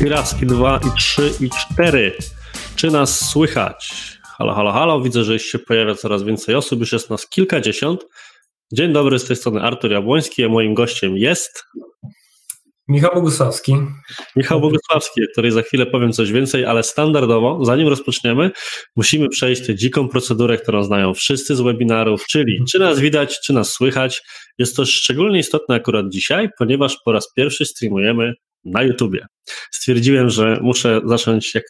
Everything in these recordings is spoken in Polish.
I raz, i dwa, i trzy, i cztery. Czy nas słychać? Halo, halo, halo. Widzę, że się pojawia coraz więcej osób. Już jest nas kilkadziesiąt. Dzień dobry, z tej strony Artur Jabłoński, a moim gościem jest... Michał Bogusławski. Michał Bogusławski, który za chwilę powiem coś więcej, ale standardowo, zanim rozpoczniemy, musimy przejść tę dziką procedurę, którą znają wszyscy z webinarów, czyli czy nas widać, czy nas słychać. Jest to szczególnie istotne akurat dzisiaj, ponieważ po raz pierwszy streamujemy na YouTubie. Stwierdziłem, że muszę zacząć jak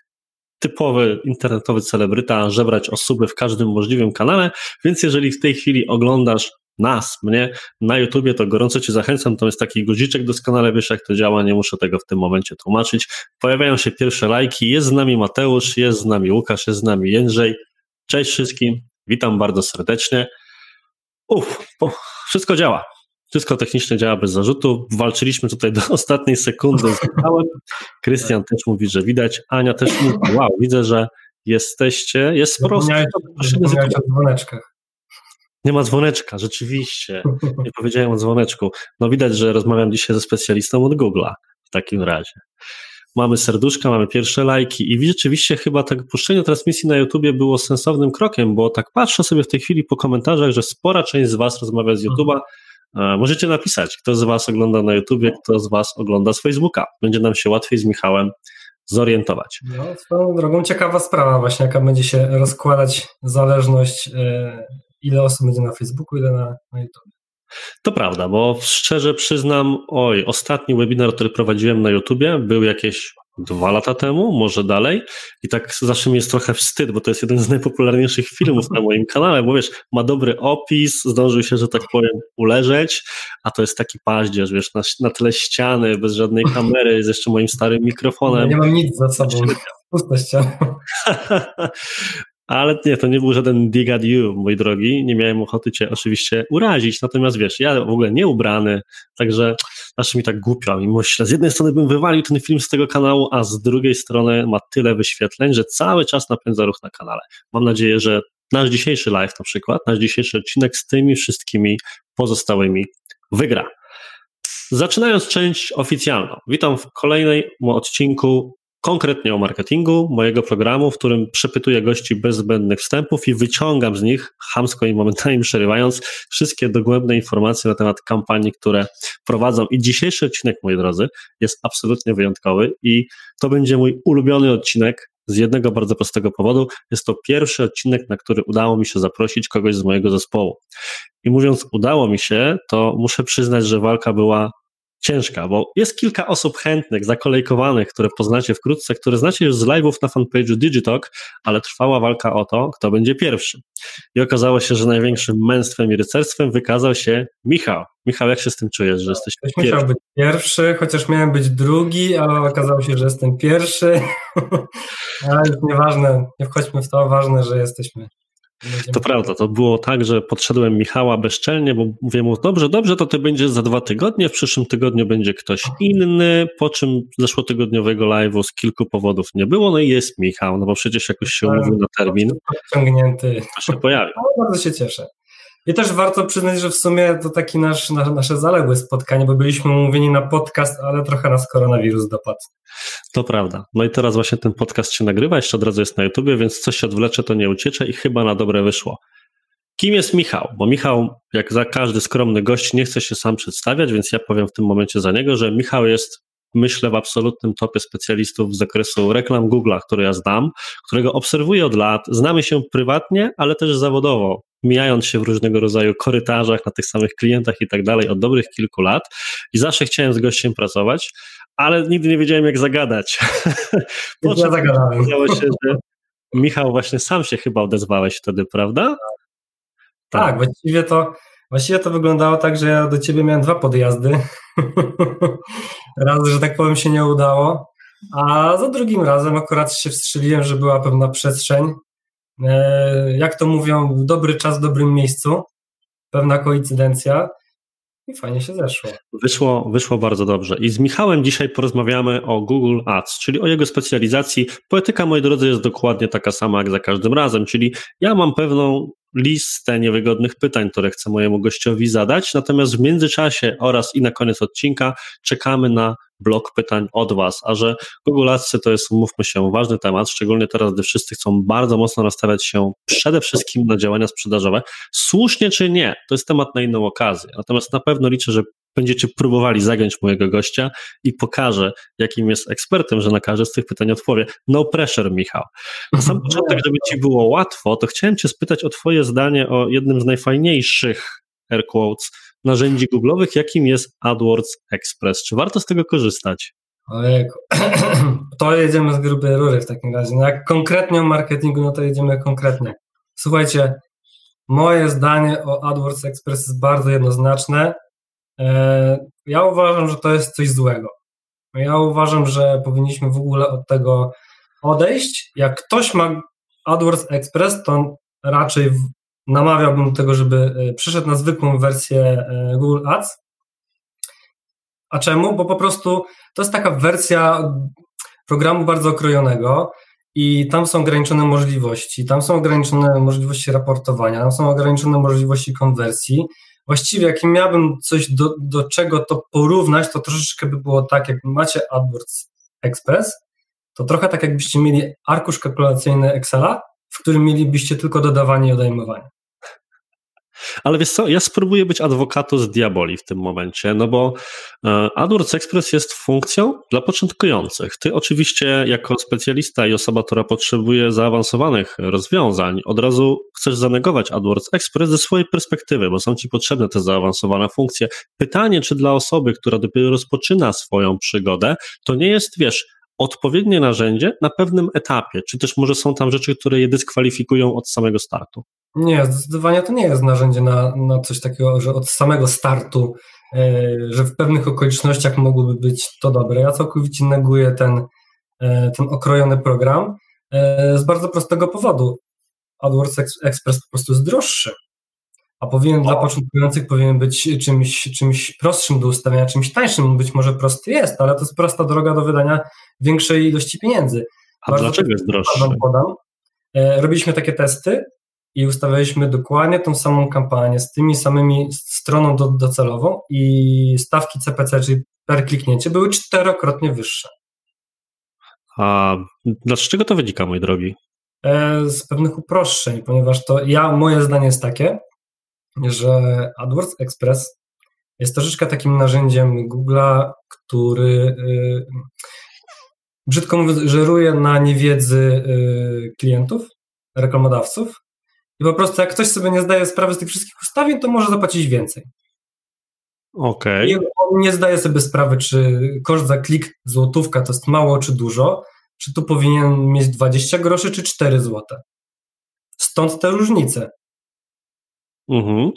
typowy internetowy celebryta żebrać osoby w każdym możliwym kanale, więc jeżeli w tej chwili oglądasz nas, mnie na YouTubie, to gorąco Cię zachęcam. To jest taki guziczek, doskonale wiesz, jak to działa, nie muszę tego w tym momencie tłumaczyć. Pojawiają się pierwsze lajki. Jest z nami Mateusz, jest z nami Łukasz, jest z nami Jędrzej. Cześć wszystkim, witam bardzo serdecznie. Uff, wszystko działa. Wszystko technicznie działa bez zarzutu. Walczyliśmy tutaj do ostatniej sekundy z Michałem. Krystian też mówi, że widać. Ania też mówi, wow, widzę, że jesteście. Jest sporo osób. o dzwoneczkach. Nie ma dzwoneczka, rzeczywiście. Nie powiedziałem o dzwoneczku. No widać, że rozmawiam dzisiaj ze specjalistą od Google'a w takim razie. Mamy serduszka, mamy pierwsze lajki i rzeczywiście chyba tak puszczenie transmisji na YouTubie było sensownym krokiem, bo tak patrzę sobie w tej chwili po komentarzach, że spora część z Was rozmawia z YouTube'a, Możecie napisać, kto z Was ogląda na YouTubie, kto z Was ogląda z Facebooka. Będzie nam się łatwiej z Michałem zorientować. No, swoją drogą ciekawa sprawa właśnie, jaka będzie się rozkładać zależność, e, ile osób będzie na Facebooku, ile na, na YouTube. To prawda, bo szczerze przyznam, oj, ostatni webinar, który prowadziłem na YouTubie, był jakieś dwa lata temu, może dalej. I tak zawsze mi jest trochę wstyd, bo to jest jeden z najpopularniejszych filmów na moim kanale, bo wiesz, ma dobry opis, zdążył się, że tak powiem, uleżeć, a to jest taki paździerz, wiesz, na, na tle ściany, bez żadnej kamery, z jeszcze moim starym mikrofonem. nie mam nic za sobą. Pusta ściana. Ale nie, to nie był żaden dig at you, mój drogi. Nie miałem ochoty cię oczywiście urazić. Natomiast wiesz, ja w ogóle nie ubrany, także zawsze mi tak głupio. I myślę, z jednej strony bym wywalił ten film z tego kanału, a z drugiej strony ma tyle wyświetleń, że cały czas napędza ruch na kanale. Mam nadzieję, że nasz dzisiejszy live na przykład, nasz dzisiejszy odcinek z tymi wszystkimi pozostałymi wygra. Zaczynając część oficjalną. Witam w kolejnym odcinku konkretnie o marketingu mojego programu, w którym przepytuję gości bez zbędnych wstępów i wyciągam z nich, chamsko i momentami przerywając, wszystkie dogłębne informacje na temat kampanii, które prowadzą. I dzisiejszy odcinek, moi drodzy, jest absolutnie wyjątkowy i to będzie mój ulubiony odcinek z jednego bardzo prostego powodu. Jest to pierwszy odcinek, na który udało mi się zaprosić kogoś z mojego zespołu. I mówiąc udało mi się, to muszę przyznać, że walka była ciężka, bo jest kilka osób chętnych, zakolejkowanych, które poznacie wkrótce, które znacie już z live'ów na fanpage'u Digitalk, ale trwała walka o to, kto będzie pierwszy. I okazało się, że największym męstwem i rycerstwem wykazał się Michał. Michał, jak się z tym czujesz, że jesteś Ktoś pierwszy? Musiał być pierwszy, chociaż miałem być drugi, ale okazało się, że jestem pierwszy. ale nieważne, nie wchodźmy w to, ważne, że jesteśmy to prawda, to było tak, że podszedłem Michała bezczelnie, bo mówię mu, dobrze, dobrze, to ty będziesz za dwa tygodnie, w przyszłym tygodniu będzie ktoś inny, po czym zeszłotygodniowego live'u z kilku powodów nie było, no i jest Michał, no bo przecież jakoś się umówił na termin. Podciągnięty. To się pojawił. No, bardzo się cieszę. I też warto przyznać, że w sumie to taki nasz, nasze zaległe spotkanie, bo byliśmy umówieni na podcast, ale trochę nas koronawirus dopadł. To prawda. No i teraz właśnie ten podcast się nagrywa, jeszcze od razu jest na YouTubie, więc coś się odwlecze, to nie uciecze i chyba na dobre wyszło. Kim jest Michał? Bo Michał, jak za każdy skromny gość, nie chce się sam przedstawiać, więc ja powiem w tym momencie za niego, że Michał jest myślę, w absolutnym topie specjalistów z zakresu reklam Google'a, który ja znam, którego obserwuję od lat. Znamy się prywatnie, ale też zawodowo mijając się w różnego rodzaju korytarzach, na tych samych klientach i tak dalej od dobrych kilku lat i zawsze chciałem z gościem pracować, ale nigdy nie wiedziałem jak zagadać. po czym okazało się, że Michał właśnie sam się chyba odezwałeś wtedy, prawda? Tak, tak właściwie to Właściwie to wyglądało tak, że ja do ciebie miałem dwa podjazdy. Raz, że tak powiem, się nie udało, a za drugim razem akurat się wstrzeliłem, że była pewna przestrzeń jak to mówią, dobry czas w dobrym miejscu, pewna koincydencja. i fajnie się zeszło. Wyszło, wyszło bardzo dobrze. I z Michałem dzisiaj porozmawiamy o Google Ads, czyli o jego specjalizacji. Poetyka, moi drodzy, jest dokładnie taka sama jak za każdym razem, czyli ja mam pewną listę niewygodnych pytań, które chcę mojemu gościowi zadać, natomiast w międzyczasie oraz i na koniec odcinka czekamy na blok pytań od Was, a że Google Ads to jest, mówmy się, ważny temat, szczególnie teraz, gdy wszyscy chcą bardzo mocno nastawiać się przede wszystkim na działania sprzedażowe, słusznie czy nie, to jest temat na inną okazję, natomiast na pewno liczę, że będziecie próbowali zagiąć mojego gościa i pokażę, jakim jest ekspertem, że na każde z tych pytań odpowie. No pressure, Michał. Na sam początek, żeby ci było łatwo, to chciałem cię spytać o twoje zdanie o jednym z najfajniejszych air quotes narzędzi googlowych, jakim jest AdWords Express. Czy warto z tego korzystać? Ojejku. To jedziemy z grubej rury w takim razie. No jak konkretnie o marketingu, no to jedziemy konkretnie. Słuchajcie, moje zdanie o AdWords Express jest bardzo jednoznaczne. E, ja uważam, że to jest coś złego. Ja uważam, że powinniśmy w ogóle od tego odejść. Jak ktoś ma AdWords Express, to raczej namawiałbym do tego, żeby e, przyszedł na zwykłą wersję e, Google Ads. A czemu? Bo po prostu to jest taka wersja programu bardzo okrojonego i tam są ograniczone możliwości, tam są ograniczone możliwości raportowania, tam są ograniczone możliwości konwersji. Właściwie, jak miałbym coś do, do czego to porównać, to troszeczkę by było tak, jak macie AdWords Express, to trochę tak jakbyście mieli arkusz kalkulacyjny Excela, w którym mielibyście tylko dodawanie i odejmowanie. Ale wiesz co, ja spróbuję być z diaboli w tym momencie, no bo e, AdWords Express jest funkcją dla początkujących. Ty oczywiście jako specjalista i osoba, która potrzebuje zaawansowanych rozwiązań, od razu chcesz zanegować AdWords Express ze swojej perspektywy, bo są ci potrzebne te zaawansowane funkcje. Pytanie, czy dla osoby, która dopiero rozpoczyna swoją przygodę, to nie jest, wiesz, odpowiednie narzędzie na pewnym etapie, czy też może są tam rzeczy, które je dyskwalifikują od samego startu? Nie, zdecydowanie to nie jest narzędzie na, na coś takiego, że od samego startu, e, że w pewnych okolicznościach mogłoby być to dobre. Ja całkowicie neguję ten, e, ten okrojony program e, z bardzo prostego powodu. AdWords Express po prostu jest droższy, a powinien dla początkujących powinien być czymś, czymś prostszym do ustawienia, czymś tańszym. Być może prosty jest, ale to jest prosta droga do wydania większej ilości pieniędzy. A bardzo dlaczego jest droższy? Podam. Robiliśmy takie testy i ustawialiśmy dokładnie tą samą kampanię z tymi samymi stroną do, docelową i stawki CPC, czyli per kliknięcie, były czterokrotnie wyższe. A dlaczego to wynika, mój drogi? E, z pewnych uproszczeń, ponieważ to ja, moje zdanie jest takie, że AdWords Express jest troszeczkę takim narzędziem Google'a, który yy, brzydko mówiąc, żeruje na niewiedzy yy, klientów, reklamodawców i po prostu jak ktoś sobie nie zdaje sprawy z tych wszystkich ustawień, to może zapłacić więcej. Okej. Okay. on nie zdaje sobie sprawy, czy koszt za klik złotówka to jest mało czy dużo, czy tu powinien mieć 20 groszy, czy 4 złote. Stąd te różnice. Mhm.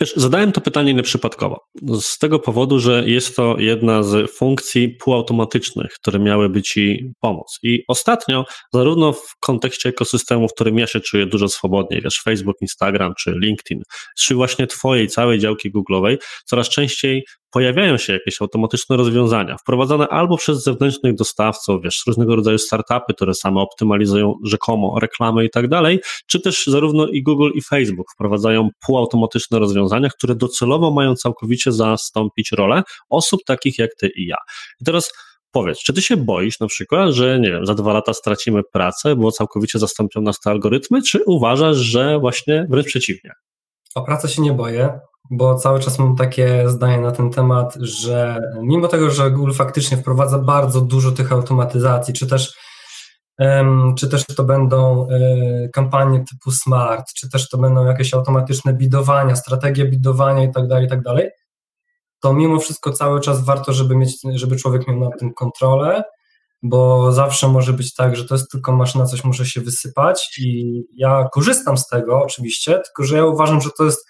Wiesz, zadałem to pytanie nieprzypadkowo. Z tego powodu, że jest to jedna z funkcji półautomatycznych, które miałyby Ci pomóc. I ostatnio, zarówno w kontekście ekosystemu, w którym ja się czuję dużo swobodniej, wiesz, Facebook, Instagram czy LinkedIn, czy właśnie Twojej całej działki Google'owej, coraz częściej pojawiają się jakieś automatyczne rozwiązania, wprowadzane albo przez zewnętrznych dostawców, wiesz, różnego rodzaju startupy, które same optymalizują rzekomo reklamy i tak dalej, czy też zarówno i Google i Facebook wprowadzają półautomatyczne rozwiązania, które docelowo mają całkowicie zastąpić rolę osób takich jak ty i ja. I teraz Powiedz, czy ty się boisz na przykład, że nie wiem, za dwa lata stracimy pracę, bo całkowicie zastąpią nas te algorytmy, czy uważasz, że właśnie wręcz przeciwnie? O pracę się nie boję bo cały czas mam takie zdanie na ten temat, że mimo tego, że Google faktycznie wprowadza bardzo dużo tych automatyzacji, czy też, czy też to będą y, kampanie typu smart, czy też to będą jakieś automatyczne bidowania, strategie bidowania itd., tak itd., tak to mimo wszystko cały czas warto, żeby mieć, żeby człowiek miał nad tym kontrolę, bo zawsze może być tak, że to jest tylko maszyna, coś może się wysypać i ja korzystam z tego oczywiście, tylko że ja uważam, że to jest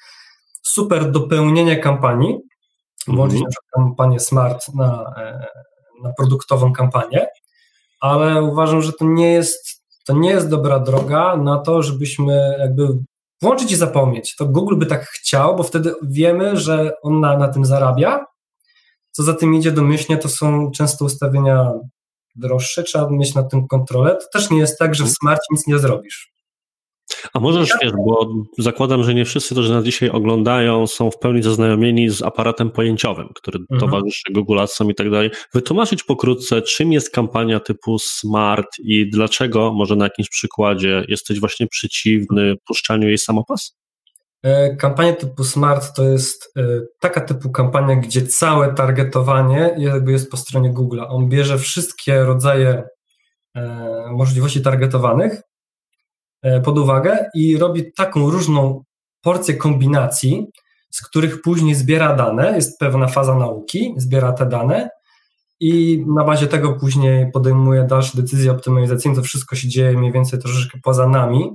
super dopełnienie kampanii, włączyć mm -hmm. kampanię smart na, e, na produktową kampanię, ale uważam, że to nie jest to nie jest dobra droga na to, żebyśmy jakby włączyć i zapomnieć. To Google by tak chciał, bo wtedy wiemy, że on na, na tym zarabia. Co za tym idzie domyślnie, to są często ustawienia droższe, trzeba mieć na tym kontrolę. To też nie jest tak, że w smarcie nic nie zrobisz. A możesz, wiesz, bo zakładam, że nie wszyscy, którzy nas dzisiaj oglądają, są w pełni zaznajomieni z aparatem pojęciowym, który mhm. towarzyszy Google Adsom i tak dalej. Wytłumaczyć pokrótce, czym jest kampania typu smart i dlaczego, może na jakimś przykładzie, jesteś właśnie przeciwny puszczaniu jej samopas? E, kampania typu smart to jest e, taka typu kampania, gdzie całe targetowanie jakby jest po stronie Google. On bierze wszystkie rodzaje e, możliwości targetowanych pod uwagę i robi taką różną porcję kombinacji, z których później zbiera dane, jest pewna faza nauki, zbiera te dane i na bazie tego później podejmuje dalsze decyzje optymalizacyjne, to wszystko się dzieje mniej więcej troszeczkę poza nami.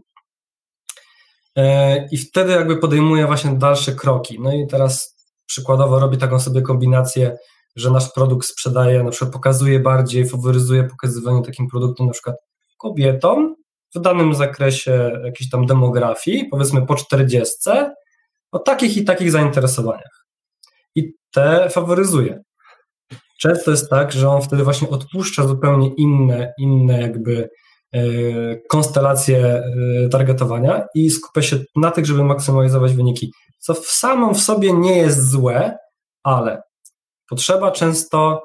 E, i wtedy jakby podejmuje właśnie dalsze kroki. No i teraz przykładowo robi taką sobie kombinację, że nasz produkt sprzedaje, na przykład pokazuje bardziej, faworyzuje pokazywanie takim produktom na przykład kobietom, w danym zakresie jakiejś tam demografii, powiedzmy po 40, o takich i takich zainteresowaniach. I te faworyzuje. Często jest tak, że on wtedy właśnie odpuszcza zupełnie inne, inne jakby e, konstelacje e, targetowania i skupia się na tych, żeby maksymalizować wyniki. Co w samą w sobie nie jest złe, ale potrzeba często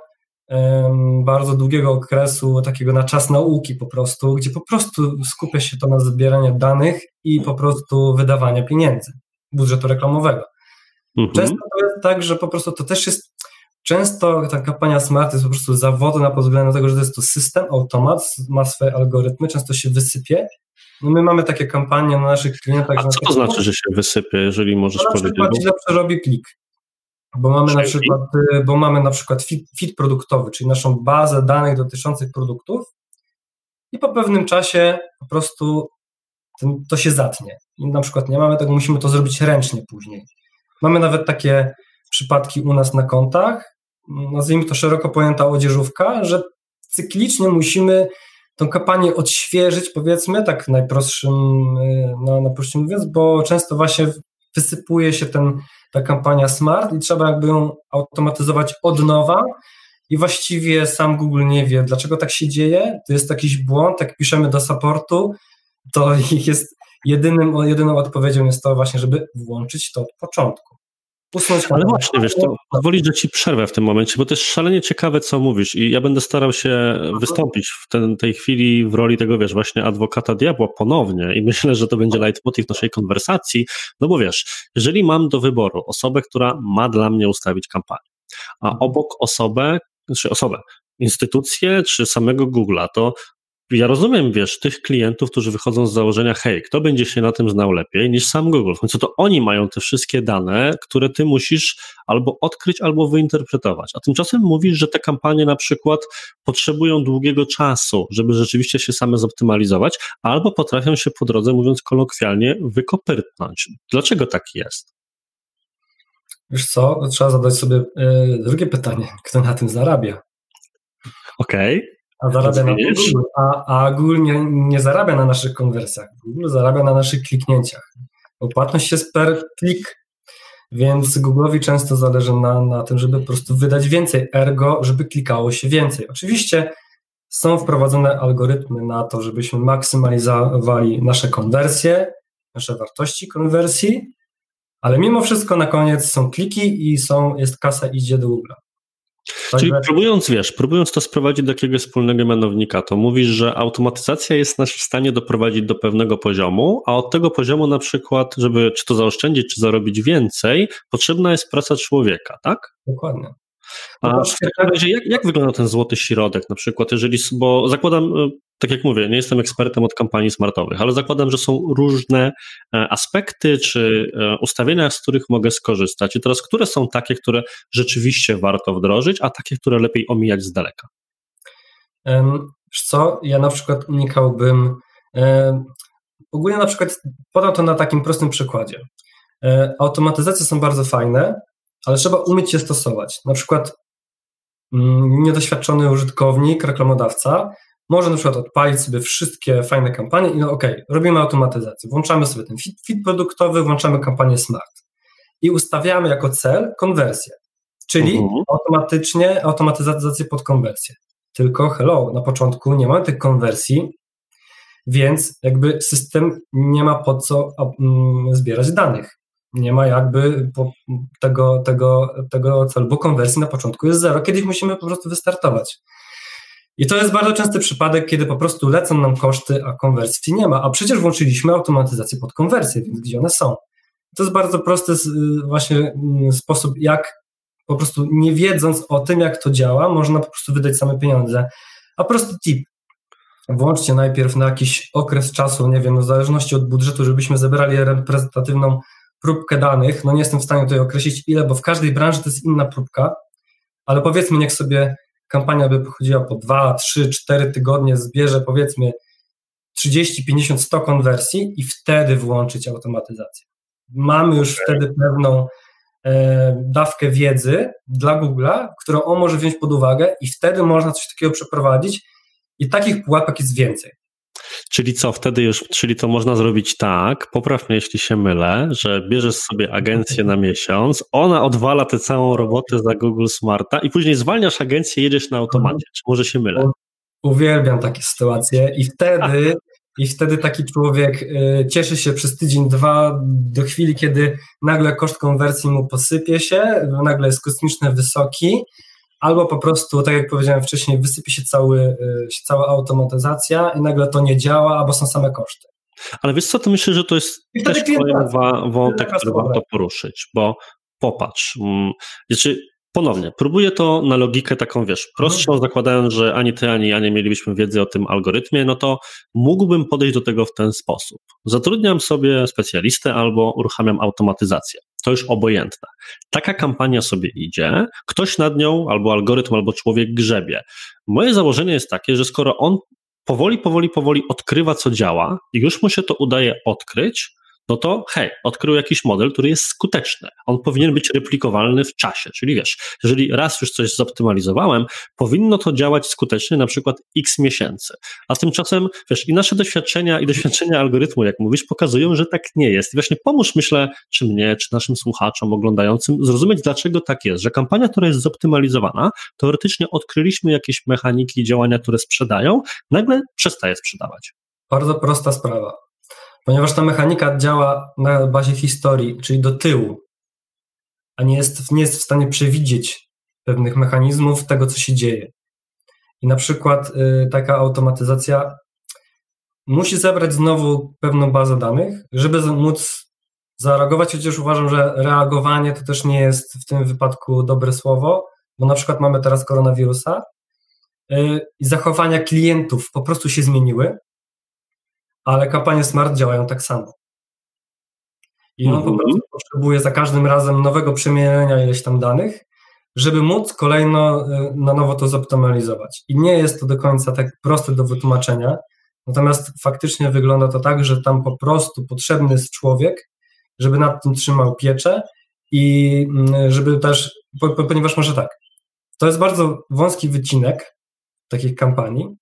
bardzo długiego okresu, takiego na czas nauki po prostu, gdzie po prostu skupia się to na zbieraniu danych i po prostu wydawania pieniędzy, budżetu reklamowego. Mhm. Często to jest tak, że po prostu to też jest, często ta kampania Smart jest po prostu zawodna pod względem tego, że to jest to system, automat, ma swoje algorytmy, często się wysypie. No my mamy takie kampanie na naszych klientach. A co to znaczy, że się wysypie, jeżeli możesz no, powiedzieć? Przykład źle przerobi klik. Bo mamy, na przykład, y, bo mamy na przykład fit, fit produktowy, czyli naszą bazę danych dotyczących produktów i po pewnym czasie po prostu to się zatnie. I na przykład nie mamy tego, musimy to zrobić ręcznie później. Mamy nawet takie przypadki u nas na kontach, nazwijmy to szeroko pojęta odzieżówka, że cyklicznie musimy tą kampanię odświeżyć, powiedzmy, tak najprostszym, y, no, najprostszym mówiąc, bo często właśnie wysypuje się ten ta kampania Smart i trzeba jakby ją automatyzować od nowa i właściwie sam Google nie wie, dlaczego tak się dzieje. To jest jakiś błąd, jak piszemy do supportu, to jest jedynym, jedyną odpowiedzią jest to właśnie, żeby włączyć to od początku. Ale właśnie, wiesz, to pozwolić, że ci przerwę w tym momencie, bo to jest szalenie ciekawe, co mówisz i ja będę starał się wystąpić w ten, tej chwili w roli tego, wiesz, właśnie adwokata diabła ponownie i myślę, że to będzie leitmotiv naszej konwersacji, no bo wiesz, jeżeli mam do wyboru osobę, która ma dla mnie ustawić kampanię, a mhm. obok osobę, czy osobę, instytucję, czy samego Google'a, to ja rozumiem, wiesz, tych klientów, którzy wychodzą z założenia, hej, kto będzie się na tym znał lepiej niż sam Google? W końcu to oni mają te wszystkie dane, które ty musisz albo odkryć, albo wyinterpretować. A tymczasem mówisz, że te kampanie na przykład potrzebują długiego czasu, żeby rzeczywiście się same zoptymalizować, albo potrafią się po drodze, mówiąc kolokwialnie, wykopyrtnąć. Dlaczego tak jest? Wiesz co, trzeba zadać sobie yy, drugie pytanie. Kto na tym zarabia? Okej. Okay. A zarabia na Google, a, a Google nie, nie zarabia na naszych konwersjach. Google zarabia na naszych kliknięciach. Bo płatność jest per klik, więc Google'owi często zależy na, na tym, żeby po prostu wydać więcej, ergo, żeby klikało się więcej. Oczywiście są wprowadzone algorytmy na to, żebyśmy maksymalizowali nasze konwersje, nasze wartości konwersji, ale mimo wszystko na koniec są kliki i są, jest kasa idzie do Google. Czyli próbując, wiesz, próbując to sprowadzić do jakiegoś wspólnego mianownika, to mówisz, że automatyzacja jest nas w stanie doprowadzić do pewnego poziomu, a od tego poziomu na przykład, żeby czy to zaoszczędzić, czy zarobić więcej, potrzebna jest praca człowieka, tak? Dokładnie. A w takim razie jak, jak wygląda ten złoty środek na przykład, jeżeli, bo zakładam, e, tak jak mówię, nie jestem ekspertem od kampanii smartowych, ale zakładam, że są różne e, aspekty czy e, ustawienia, z których mogę skorzystać. I teraz, które są takie, które rzeczywiście warto wdrożyć, a takie, które lepiej omijać z daleka? Wiesz co, ja na przykład unikałbym, ogólnie na przykład podam to na takim prostym przykładzie. Automatyzacje są bardzo fajne, ale trzeba umieć je stosować. Na przykład mm, niedoświadczony użytkownik, reklamodawca może na przykład odpalić sobie wszystkie fajne kampanie i no okej, okay, robimy automatyzację, włączamy sobie ten fit, fit produktowy, włączamy kampanię smart i ustawiamy jako cel konwersję, czyli mhm. automatycznie automatyzację pod konwersję. Tylko hello, na początku nie ma tych konwersji, więc jakby system nie ma po co mm, zbierać danych. Nie ma jakby tego, tego, tego celu, bo konwersji na początku jest zero. Kiedyś musimy po prostu wystartować. I to jest bardzo częsty przypadek, kiedy po prostu lecą nam koszty, a konwersji nie ma. A przecież włączyliśmy automatyzację pod konwersję, więc gdzie one są? To jest bardzo prosty właśnie mm, sposób, jak po prostu nie wiedząc o tym, jak to działa, można po prostu wydać same pieniądze. A prosty tip. Włączcie najpierw na jakiś okres czasu, nie wiem, w zależności od budżetu, żebyśmy zebrali reprezentatywną próbkę danych. No nie jestem w stanie tutaj określić ile, bo w każdej branży to jest inna próbka, ale powiedzmy, niech sobie kampania by pochodziła po 2, 3, 4 tygodnie, zbierze powiedzmy 30, 50, 100 konwersji i wtedy włączyć automatyzację. Mamy już okay. wtedy pewną e, dawkę wiedzy dla Google'a, którą on może wziąć pod uwagę i wtedy można coś takiego przeprowadzić i takich pułapek jest więcej. Czyli co, wtedy już, czyli to można zrobić tak, popraw mnie jeśli się mylę, że bierzesz sobie agencję na miesiąc, ona odwala tę całą robotę za Google Smarta i później zwalniasz agencję, jedziesz na automacie. Czy może się mylę? Uwielbiam takie sytuacje i wtedy, i wtedy taki człowiek y, cieszy się przez tydzień, dwa, do chwili, kiedy nagle koszt konwersji mu posypie się, nagle jest kosmicznie wysoki, albo po prostu, tak jak powiedziałem wcześniej, wysypie się cały, y, cała automatyzacja i nagle to nie działa, albo są same koszty. Ale wiesz co, to myślę, że to jest też kolejny wątek, który warto poruszyć, bo popatrz, mm, znaczy ponownie, próbuję to na logikę taką, wiesz, prostszą, mhm. zakładając, że ani ty, ani ja nie mielibyśmy wiedzy o tym algorytmie, no to mógłbym podejść do tego w ten sposób. Zatrudniam sobie specjalistę albo uruchamiam automatyzację to już obojętne. Taka kampania sobie idzie, ktoś nad nią, albo algorytm, albo człowiek grzebie. Moje założenie jest takie, że skoro on powoli, powoli, powoli odkrywa, co działa, i już mu się to udaje odkryć, no to hej, odkrył jakiś model, który jest skuteczny. On powinien być replikowalny w czasie. Czyli wiesz, jeżeli raz już coś zoptymalizowałem, powinno to działać skutecznie na przykład x miesięcy. A tymczasem, wiesz, i nasze doświadczenia i doświadczenia algorytmu, jak mówisz, pokazują, że tak nie jest. I właśnie pomóż, myślę, czy mnie, czy naszym słuchaczom oglądającym zrozumieć, dlaczego tak jest, że kampania, która jest zoptymalizowana, teoretycznie odkryliśmy jakieś mechaniki działania, które sprzedają, nagle przestaje sprzedawać. Bardzo prosta sprawa ponieważ ta mechanika działa na bazie historii, czyli do tyłu, a nie jest, nie jest w stanie przewidzieć pewnych mechanizmów tego, co się dzieje. I na przykład y, taka automatyzacja musi zebrać znowu pewną bazę danych, żeby móc zareagować, chociaż uważam, że reagowanie to też nie jest w tym wypadku dobre słowo, bo na przykład mamy teraz koronawirusa y, i zachowania klientów po prostu się zmieniły, ale kampanie smart działają tak samo. I on po mhm. prostu potrzebuje za każdym razem nowego przemieniania ileś tam danych, żeby móc kolejno y, na nowo to zoptymalizować. I nie jest to do końca tak proste do wytłumaczenia, natomiast faktycznie wygląda to tak, że tam po prostu potrzebny jest człowiek, żeby nad tym trzymał pieczę i mm, żeby też, ponieważ może tak, to jest bardzo wąski wycinek takich kampanii,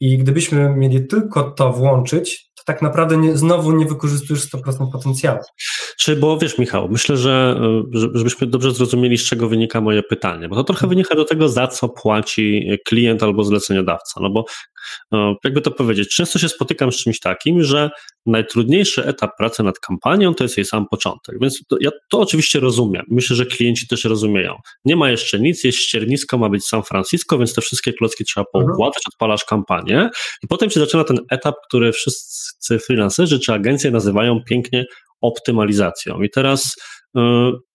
i gdybyśmy mieli tylko to włączyć, to tak naprawdę nie, znowu nie wykorzystujesz 100% potencjału. Czy, bo wiesz, Michał, myślę, że żebyśmy dobrze zrozumieli, z czego wynika moje pytanie, bo to trochę wynika do tego, za co płaci klient albo zleceniodawca. No bo jakby to powiedzieć, często się spotykam z czymś takim, że najtrudniejszy etap pracy nad kampanią to jest jej sam początek. Więc to, ja to oczywiście rozumiem. Myślę, że klienci też rozumieją. Nie ma jeszcze nic, jest ściernisko, ma być San Francisco, więc te wszystkie klocki trzeba mhm. poukładać, odpalasz kampanię i potem się zaczyna ten etap, który wszyscy freelancerzy czy agencje nazywają pięknie optymalizacją. I teraz E,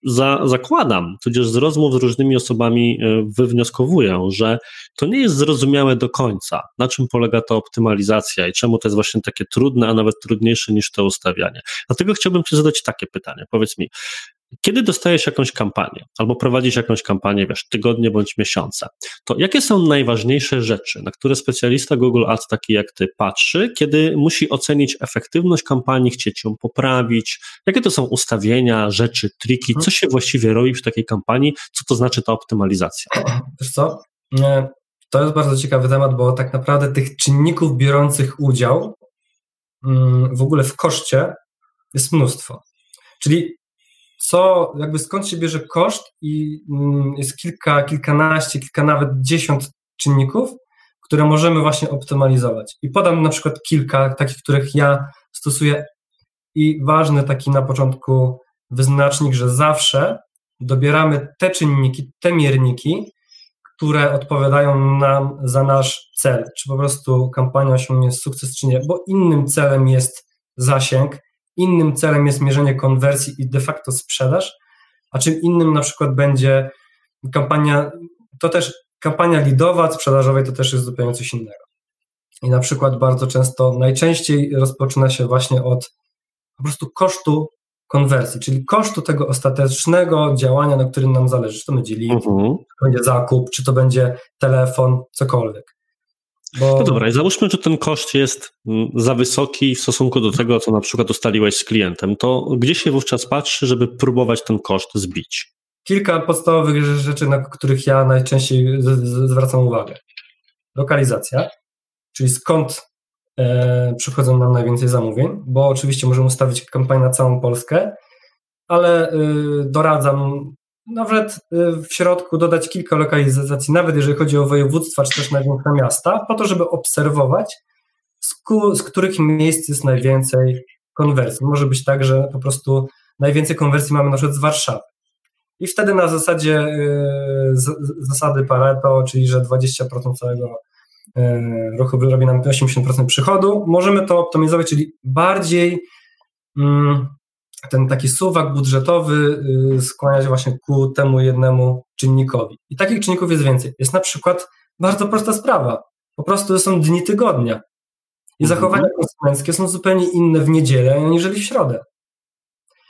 za, zakładam, tudzież z rozmów z różnymi osobami e, wywnioskowuję, że to nie jest zrozumiałe do końca, na czym polega ta optymalizacja i czemu to jest właśnie takie trudne, a nawet trudniejsze niż to ustawianie. Dlatego chciałbym Ci zadać takie pytanie. Powiedz mi, kiedy dostajesz jakąś kampanię albo prowadzisz jakąś kampanię, wiesz, tygodnie bądź miesiące, to jakie są najważniejsze rzeczy, na które specjalista Google Ads taki jak ty patrzy, kiedy musi ocenić efektywność kampanii, chcieć ją poprawić? Jakie to są ustawienia, rzeczy, triki? Co się właściwie robi w takiej kampanii? Co to znaczy ta optymalizacja? Wiesz co? to jest bardzo ciekawy temat, bo tak naprawdę tych czynników biorących udział mm, w ogóle w koszcie jest mnóstwo. Czyli co, jakby skąd się bierze koszt i mm, jest kilka, kilkanaście, kilka nawet dziesiąt czynników, które możemy właśnie optymalizować. I podam na przykład kilka takich, których ja stosuję. I ważny taki na początku wyznacznik, że zawsze dobieramy te czynniki, te mierniki, które odpowiadają nam za nasz cel, czy po prostu kampania osiągnie sukces, czy nie, bo innym celem jest zasięg, innym celem jest mierzenie konwersji i de facto sprzedaż, a czym innym na przykład będzie kampania, to też kampania lidowa, sprzedażowej to też jest zupełnie coś innego. I na przykład bardzo często, najczęściej rozpoczyna się właśnie od po prostu kosztu konwersji, czyli kosztu tego ostatecznego działania, na którym nam zależy. Czy to będzie lead, uh-huh. czy to będzie zakup, czy to będzie telefon, cokolwiek. Bo... No dobra, i załóżmy, że ten koszt jest mm, za wysoki w stosunku do tego, co na przykład ustaliłeś z klientem. To gdzie się wówczas patrzy, żeby próbować ten koszt zbić? Kilka podstawowych rzeczy, na których ja najczęściej zwracam uwagę. Lokalizacja, czyli skąd e, przychodzą nam najwięcej zamówień, bo oczywiście możemy ustawić kampanię na całą Polskę, ale e, doradzam nawet y, w środku dodać kilka lokalizacji, nawet jeżeli chodzi o województwa czy też największe miasta, po to, żeby obserwować, z, ku, z których miejsc jest najwięcej konwersji. Może być tak, że po prostu najwięcej konwersji mamy na przykład z Warszawy. I wtedy na zasadzie y, z, zasady Pareto, czyli że 20% całego y, ruchu robi nam 80% przychodu, możemy to optymalizować, czyli bardziej mm, ten taki suwak budżetowy y, skłania się właśnie ku temu jednemu czynnikowi. I takich czynników jest więcej. Jest na przykład bardzo prosta sprawa. Po prostu są dni tygodnia. I mhm. zachowania konsumenckie są zupełnie inne w niedzielę, aniżeli w środę.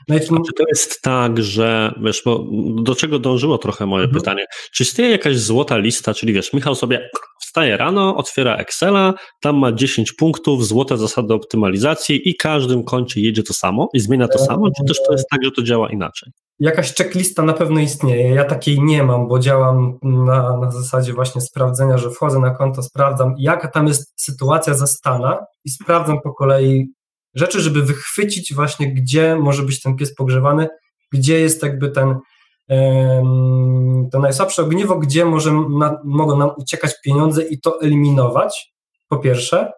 No czy to jest tak, że wiesz, bo do czego dążyło trochę moje mhm. pytanie? Czy istnieje jakaś złota lista, czyli wiesz, Michał sobie wstaje rano, otwiera Excela, tam ma 10 punktów, złote zasady optymalizacji i każdym kącie jedzie to samo i zmienia to samo, czy też to jest tak, że to działa inaczej? Jakaś checklista na pewno istnieje. Ja takiej nie mam, bo działam na, na zasadzie właśnie sprawdzenia, że wchodzę na konto, sprawdzam, jaka tam jest sytuacja zastana i sprawdzam po kolei rzeczy, żeby wychwycić właśnie, gdzie może być ten pies pogrzewany, gdzie jest jakby ten, to najsłabsze ogniwo, gdzie może na, mogą nam uciekać pieniądze i to eliminować, po pierwsze,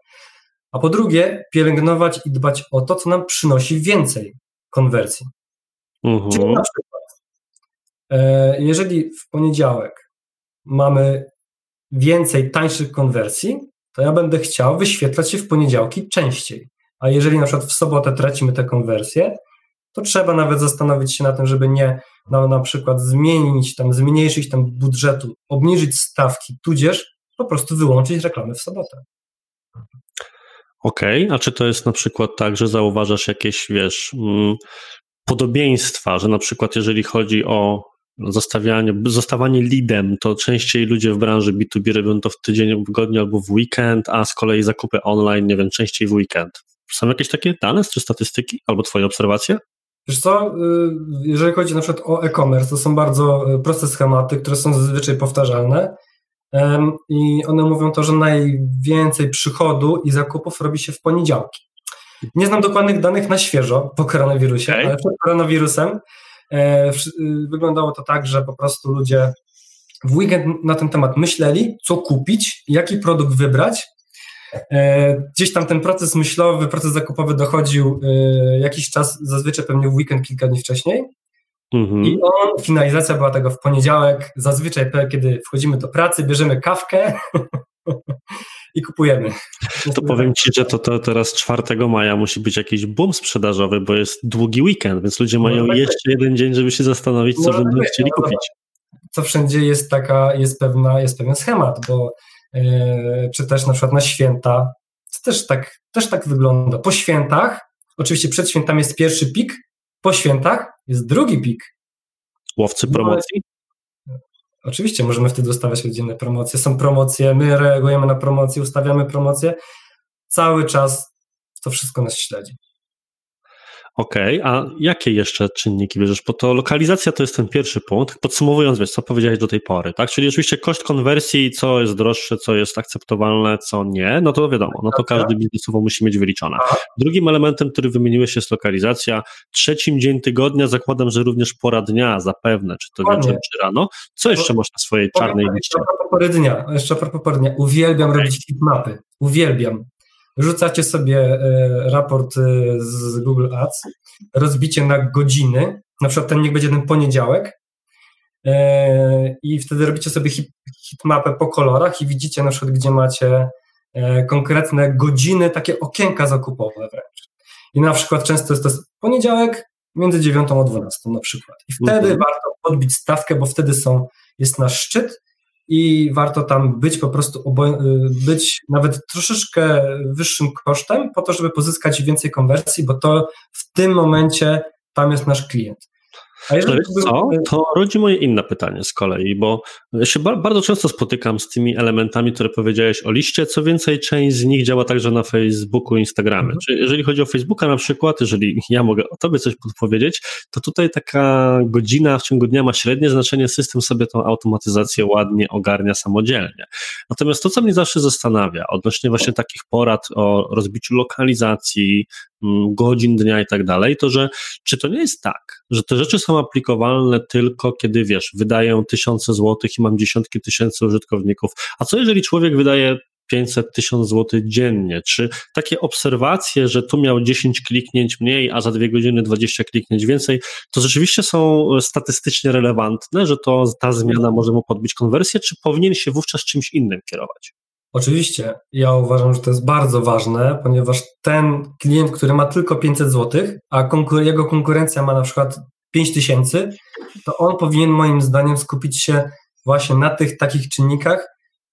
a po drugie pielęgnować i dbać o to, co nam przynosi więcej konwersji. Mhm. Czyli na przykład, e, jeżeli w poniedziałek mamy więcej tańszych konwersji, to ja będę chciał wyświetlać się w poniedziałki częściej. A jeżeli na przykład w sobotę tracimy tę konwersję, to trzeba nawet zastanowić się na tym, żeby nie na, na przykład zmienić tam, zmniejszyć tam budżetu, obniżyć stawki, tudzież po prostu wyłączyć reklamy w sobotę. Okej, okay. a czy to jest na przykład tak, że zauważasz jakieś, wiesz, mm, podobieństwa, że na przykład jeżeli chodzi o zostawianie, zostawanie leadem, to częściej ludzie w branży B2B robią to w tydzień, w tygodniu albo w weekend, a z kolei zakupy online, nie wiem, częściej w weekend. Są jakieś takie dane czy statystyki albo twoje obserwacje? Wiesz co, y, jeżeli chodzi na przykład o e-commerce, to są bardzo y, proste schematy, które są zazwyczaj powtarzalne i one mówią to, że najwięcej przychodu i zakupów robi się w poniedziałki. Nie znam dokładnych danych na świeżo po koronawirusie, okay. ale przed koronawirusem e, y, wyglądało to tak, że po prostu ludzie w weekend na ten temat myśleli, co kupić, jaki produkt wybrać gdzieś tam ten proces myślowy, proces zakupowy dochodził e, jakiś czas, zazwyczaj pewnie w weekend, kilka dni wcześniej. Mhm. I on, finalizacja była tego w poniedziałek, zazwyczaj kiedy wchodzimy do pracy, bierzemy kawkę i kupujemy. To powiem Ci, że to, to teraz 4 maja musi być jakiś boom sprzedażowy, bo jest długi weekend, więc ludzie mają tak jeszcze jeden dzień, żeby się zastanowić, co będą chcieli no, kupić. Co wszędzie jest taka, jest pewna, jest pewien schemat, bo E, czy też na przykład na święta. To też tak, też tak wygląda. Po świętach, oczywiście przed świętami jest pierwszy pik, po świętach jest drugi pik. Łowcy promocji? No, oczywiście możemy wtedy ustawiać codzienne promocje. Są promocje, my reagujemy na promocje, ustawiamy promocje. Cały czas to wszystko nas śledzi. Okej, okay, a jakie jeszcze czynniki bierzesz? Bo to lokalizacja to jest ten pierwszy punkt. Podsumowując, wiesz, co powiedziałeś do tej pory, tak? Czyli oczywiście koszt konwersji, co jest droższe, co jest akceptowalne, co nie, no to wiadomo, no to każdy biznesowo musi mieć wyliczone. Drugim elementem, który wymieniłeś jest lokalizacja. Trzecim dzień tygodnia zakładam, że również pora dnia zapewne, czy to wieczór, czy rano. Co jeszcze masz na swojej czarnej liście? Jeszcze a propos pory dnia, jeszcze a propos pory dnia. Uwielbiam okay. robić mapy. Uwielbiam rzucacie sobie e, raport e, z Google Ads, rozbicie na godziny, na przykład ten niech będzie ten poniedziałek e, i wtedy robicie sobie hitmapę po kolorach i widzicie na przykład, gdzie macie konkretne godziny, takie okienka zakupowe wręcz. I na przykład często jest to poniedziałek między 9 a 12 na przykład. I wtedy mhm. warto podbić stawkę, bo wtedy są, jest nasz szczyt i warto tam być po prostu, y, być nawet troszeczkę wyższym kosztem po to, żeby pozyskać więcej konwersji, bo to w tym momencie tam jest nasz klient. A to, co? to rodzi moje inne pytanie z kolei, bo ja się bardzo często spotykam z tymi elementami, które powiedziałeś o liście. Co więcej, część z nich działa także na Facebooku, Instagramie. Mhm. Czyli jeżeli chodzi o Facebooka na przykład, jeżeli ja mogę o tobie coś podpowiedzieć, to tutaj taka godzina w ciągu dnia ma średnie znaczenie, system sobie tą automatyzację ładnie ogarnia samodzielnie. Natomiast to, co mnie zawsze zastanawia odnośnie właśnie takich porad o rozbiciu lokalizacji, Mm, godzin dnia i tak dalej, to że czy to nie jest tak, że te rzeczy są aplikowalne tylko kiedy wiesz, wydaję tysiące złotych i mam dziesiątki tysięcy użytkowników, a co jeżeli człowiek wydaje 500 tysiąc złotych dziennie. Czy takie obserwacje, że tu miał 10 kliknięć mniej, a za dwie godziny 20 kliknięć więcej, to rzeczywiście są statystycznie relevantne, że to ta zmiana może mu podbić konwersję, czy powinien się wówczas czymś innym kierować? Oczywiście, ja uważam, że to jest bardzo ważne, ponieważ ten klient, który ma tylko 500 zł, a konkur jego konkurencja ma na przykład 5000, to on powinien moim zdaniem skupić się właśnie na tych takich czynnikach,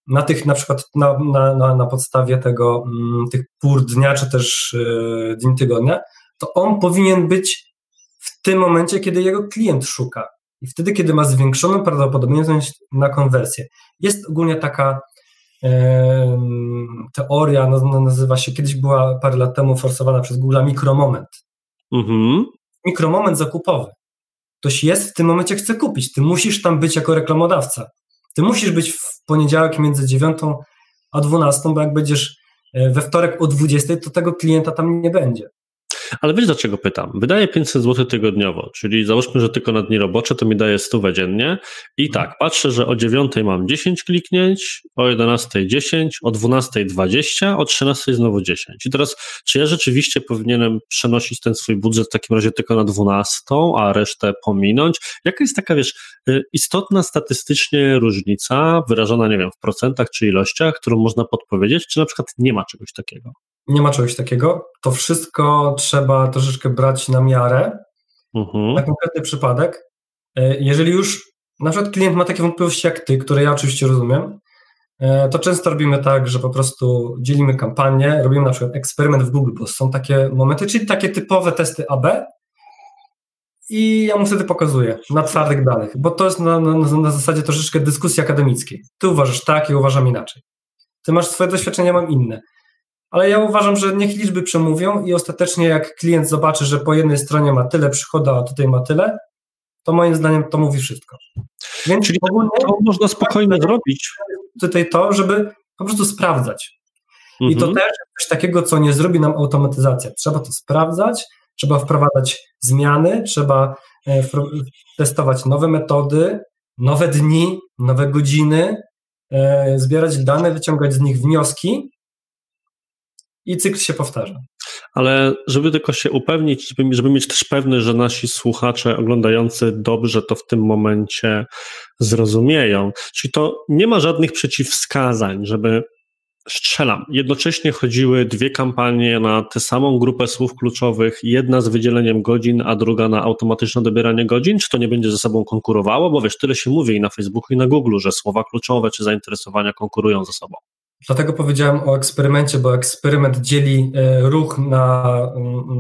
na tych na przykład na, na, na, na podstawie tego, mm, tych pór dnia, czy też yy, dni tygodnia, to on powinien być w tym momencie, kiedy jego klient szuka. I wtedy, kiedy ma zwiększoną prawdopodobieństwo na konwersję. Jest ogólnie taka teoria nazywa się, kiedyś była parę lat temu forsowana przez Google mikromoment. Mhm. Mikromoment zakupowy. Ktoś jest w tym momencie, chce kupić. Ty musisz tam być jako reklamodawca. Ty musisz być w poniedziałek między 9 a 12, bo jak będziesz e, we wtorek o 20, to tego klienta tam nie będzie. Ale wiesz dlaczego pytam? Wydaje 500 zł tygodniowo, czyli załóżmy, że tylko na dni robocze to mi daje 100 dziennie i mhm. tak, patrzę, że o 9 mam 10 kliknięć, o 11 10, o 12 20, o 13 znowu 10. I teraz, czy ja rzeczywiście powinienem przenosić ten swój budżet w takim razie tylko na 12, a resztę pominąć? Jaka jest taka, wiesz, y, istotna statystycznie różnica, wyrażona, nie wiem, w procentach czy ilościach, którą można podpowiedzieć, czy na przykład nie ma czegoś takiego? Nie ma czegoś takiego. To wszystko trzeba troszeczkę brać na miarę, mhm. na konkretny przypadek. E, jeżeli już na przykład klient ma takie wątpliwości jak ty, które ja oczywiście rozumiem, e, to często robimy tak, że po prostu dzielimy kampanię, robimy na przykład eksperyment w Google, bo są takie momenty, czyli takie typowe testy AB i ja mu wtedy pokazuję na twardych danych, bo to jest na, na, na zasadzie troszeczkę dyskusji akademickiej. Ty uważasz tak, ja uważam inaczej. Ty masz swoje doświadczenia, mam inne ale ja uważam, że niech liczby przemówią i ostatecznie jak klient zobaczy, że po jednej stronie ma tyle przychodu, a tutaj ma tyle, to moim zdaniem to mówi wszystko. Więc Czyli ogólnie, to można spokojnie zrobić. Tutaj to, żeby po prostu sprawdzać. Mhm. I to mhm. też coś takiego, co nie zrobi nam automatyzacja. Trzeba to sprawdzać, trzeba wprowadzać zmiany, trzeba e, testować nowe metody, nowe dni, nowe godziny, e, zbierać dane, wyciągać z nich wnioski i cykl się powtarza. Ale żeby tylko się upewnić, żeby, żeby mieć też pewność, że nasi słuchacze oglądający dobrze to w tym momencie zrozumieją. Czyli to nie ma żadnych przeciwwskazań, żeby strzelam. Jednocześnie chodziły dwie kampanie na tę samą grupę słów kluczowych, jedna z wydzieleniem godzin, a druga na automatyczne dobieranie godzin? Czy to nie będzie ze sobą konkurowało? Bo wiesz, tyle się mówi i na Facebooku, i na Google, że słowa kluczowe czy zainteresowania konkurują ze sobą. Dlatego powiedziałem o eksperymencie, bo eksperyment dzieli e, ruch na,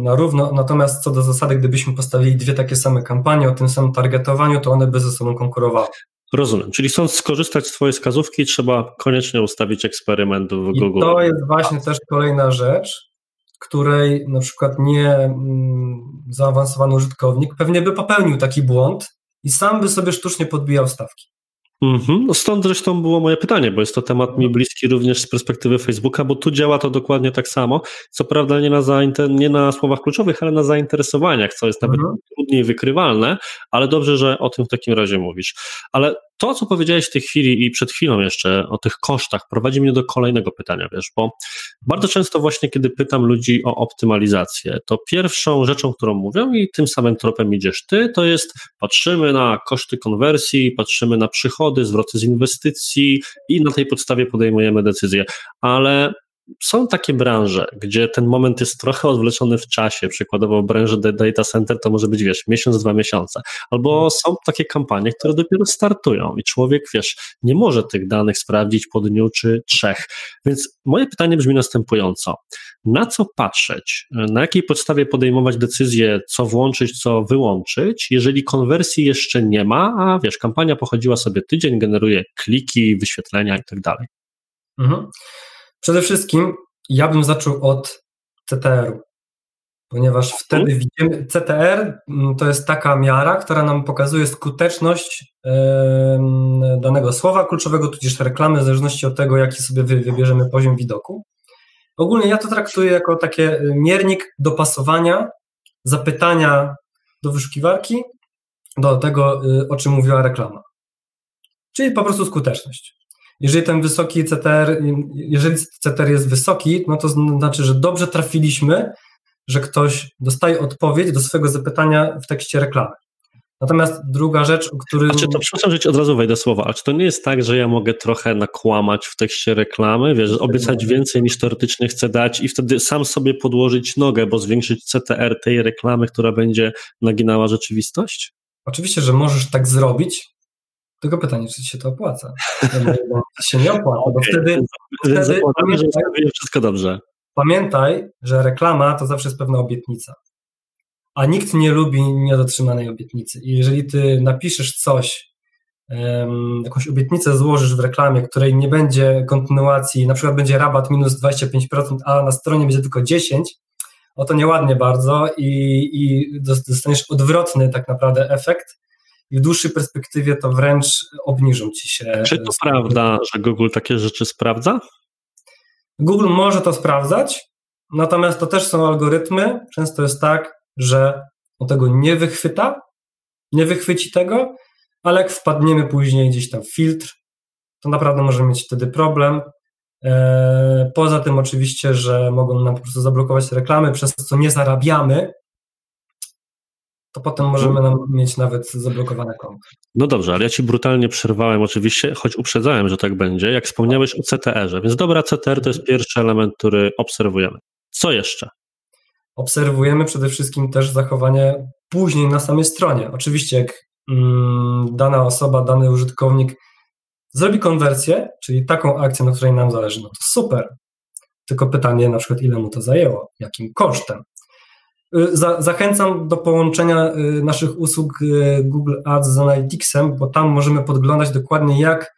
na równo, natomiast co do zasady, gdybyśmy postawili dwie takie same kampanie o tym samym targetowaniu, to one by ze sobą konkurowały. Rozumiem, czyli chcąc skorzystać z Twojej wskazówki, trzeba koniecznie ustawić eksperyment w Google. I to jest właśnie też kolejna rzecz, której na przykład nie mm, zaawansowany użytkownik pewnie by popełnił taki błąd i sam by sobie sztucznie podbijał stawki. Mm-hmm. No stąd zresztą było moje pytanie, bo jest to temat mi bliski również z perspektywy Facebooka, bo tu działa to dokładnie tak samo. Co prawda nie na, nie na słowach kluczowych, ale na zainteresowaniach, co jest nawet mm-hmm. trudniej wykrywalne, ale dobrze, że o tym w takim razie mówisz. Ale to, co powiedziałeś w tej chwili i przed chwilą jeszcze o tych kosztach, prowadzi mnie do kolejnego pytania, wiesz, bo bardzo często właśnie, kiedy pytam ludzi o optymalizację, to pierwszą rzeczą, którą mówią i tym samym tropem idziesz ty, to jest patrzymy na koszty konwersji, patrzymy na przychody, zwroty z inwestycji i na tej podstawie podejmujemy decyzje, ale są takie branże, gdzie ten moment jest trochę odwleczony w czasie, przykładowo w branży data center to może być, wiesz, miesiąc, dwa miesiące, albo mhm. są takie kampanie, które dopiero startują i człowiek, wiesz, nie może tych danych sprawdzić po dniu czy trzech. Więc moje pytanie brzmi następująco. Na co patrzeć? Na jakiej podstawie podejmować decyzję, co włączyć, co wyłączyć, jeżeli konwersji jeszcze nie ma, a wiesz, kampania pochodziła sobie tydzień, generuje kliki, wyświetlenia i tak dalej. Mhm. Przede wszystkim ja bym zaczął od CTR-u, ponieważ wtedy widzimy, CTR mm, to jest taka miara, która nam pokazuje skuteczność danego słowa kluczowego, tudzież reklamy, w zależności od tego, jaki sobie wybierzemy poziom widoku. Ogólnie ja to traktuję jako taki miernik dopasowania zapytania do wyszukiwarki do tego, y, o czym mówiła reklama. Czyli po prostu skuteczność. Jeżeli ten wysoki CTR, jeżeli CTR jest wysoki, no to znaczy, że dobrze trafiliśmy, że ktoś dostaje odpowiedź do swojego zapytania w tekście reklamy. Natomiast druga rzecz, o którym... A czy to, przepraszam, że ci od razu wejdę słowa, ale czy to nie jest tak, że ja mogę trochę nakłamać w tekście reklamy, wiesz, obiecać więcej niż teoretycznie chcę dać i wtedy sam sobie podłożyć nogę, bo zwiększyć CTR tej reklamy, która będzie naginała rzeczywistość? Oczywiście, że możesz tak zrobić, tylko pytanie, czy się to opłaca? To się nie opłaca, bo wtedy, wtedy pamiętaj, że wszystko dobrze. Pamiętaj, że reklama to zawsze jest pewna obietnica. A nikt nie lubi niedotrzymanej obietnicy. I jeżeli ty napiszesz coś, um, jakąś obietnicę złożysz w reklamie, której nie będzie kontynuacji, na przykład będzie rabat minus 25%, a na stronie będzie tylko 10%, o to nieładnie bardzo i, i dostaniesz odwrotny tak naprawdę efekt, i w dłuższej perspektywie to wręcz obniżą ci się. Czy to prawda, że Google takie rzeczy sprawdza? Google może to sprawdzać, natomiast to też są algorytmy. Często jest tak, że on tego nie wychwyta, nie wychwyci tego, ale jak wpadniemy później gdzieś tam w filtr, to naprawdę możemy mieć wtedy problem. E, poza tym oczywiście, że mogą nam po prostu zablokować reklamy, przez co nie zarabiamy, to potem możemy nam mieć nawet zablokowane konto. No dobrze, ale ja ci brutalnie przerwałem oczywiście, choć uprzedzałem, że tak będzie, jak wspomniałeś o CTR-ze, więc dobra, CTR to jest pierwszy element, który obserwujemy. Co jeszcze? Obserwujemy przede wszystkim też zachowanie później na samej stronie. Oczywiście jak mm, dana osoba, dany użytkownik zrobi konwersję, czyli taką akcję, na której nam zależy, no to super. Tylko pytanie na przykład, ile mu to zajęło, jakim kosztem. Y, za, zachęcam do połączenia y, naszych usług y, Google Ads z Analyticsem, bo tam możemy podglądać dokładnie, jak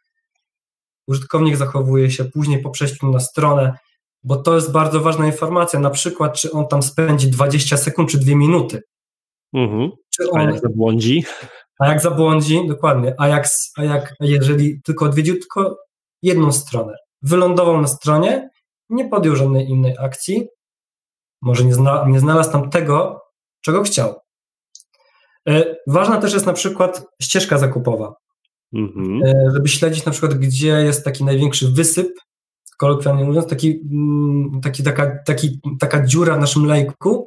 użytkownik zachowuje się później po przejściu na stronę, bo to jest bardzo ważna informacja, na przykład, czy on tam spędzi 20 sekund czy 2 minuty. Mhm. Czy on, a jak zabłądzi? A jak zabłądzi, dokładnie. A jak, a jak a jeżeli tylko odwiedził tylko jedną stronę, wylądował na stronie, nie podjął żadnej innej akcji, może nie, zna, nie znalazł tam tego, czego chciał. E, ważna też jest na przykład ścieżka zakupowa, mhm. E, żeby śledzić na przykład, gdzie jest taki największy wysyp, kolokwialnie mówiąc, taki, mm, taki, taka, taki, taka dziura w naszym lejku,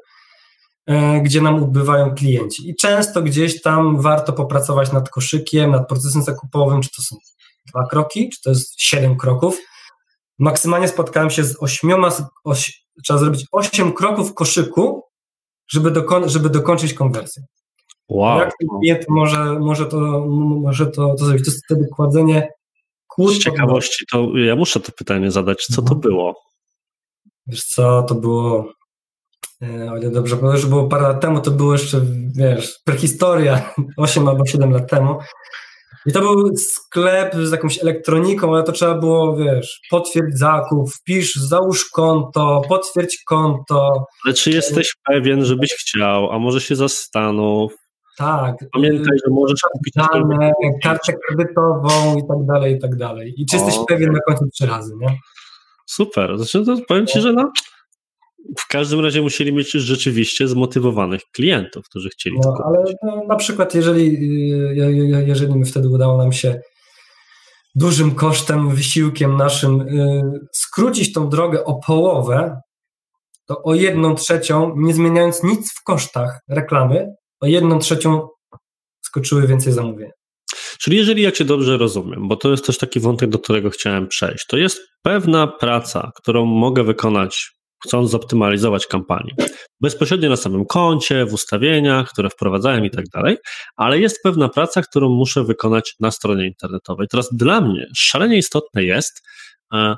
e, gdzie nam ubywają klienci. I często gdzieś tam warto popracować nad koszykiem, nad procesem zakupowym, czy to są dwa kroki, czy to jest siedem kroków. Maksymalnie spotkałem się z ośmioma, oś, trzeba zrobić 8 kroków koszyku, żeby, dokon żeby dokończyć konwersję. Wow. Jak klient może, może, to, może to, to zrobić? To jest wtedy kładzenie kłód. Z ciekawości, to ja muszę to pytanie zadać. Co to mhm. było? Wiesz co, to było e, o ile dobrze, bo już było parę lat temu, to było jeszcze, wiesz, prehistoria, 8 albo 7 lat temu. I to był sklep z jakąś elektroniką, ale to trzeba było, wiesz, potwierdź zakup, wpisz, załóż konto, potwierdź konto. Ale czy jesteś pewien, żebyś chciał, a może się zastanów? Tak. Pamiętaj, że możesz kupić dane, kartę kredytową i tak dalej, i tak dalej. I czy o. jesteś pewien na końcu trzy razy, nie? Super. Znaczy, to powiem Ci, że no, w każdym razie musieli mieć już rzeczywiście zmotywowanych klientów, którzy chcieli no. Ale no, na przykład, jeżeli, jeżeli my wtedy udało nam się dużym kosztem, wysiłkiem naszym y, skrócić tą drogę o połowę, to o jedną trzecią, nie zmieniając nic w kosztach reklamy, o jedną trzecią skoczyły więcej zamówień. Czyli jeżeli ja Cię dobrze rozumiem, bo to jest też taki wątek, do którego chciałem przejść, to jest pewna praca, którą mogę wykonać chcąc zoptymalizować kampanię. Bezpośrednio na samym koncie, w ustawieniach, które wprowadzałem i tak dalej, ale jest pewna praca, którą muszę wykonać na stronie internetowej. Teraz dla mnie szalenie istotne jest, e,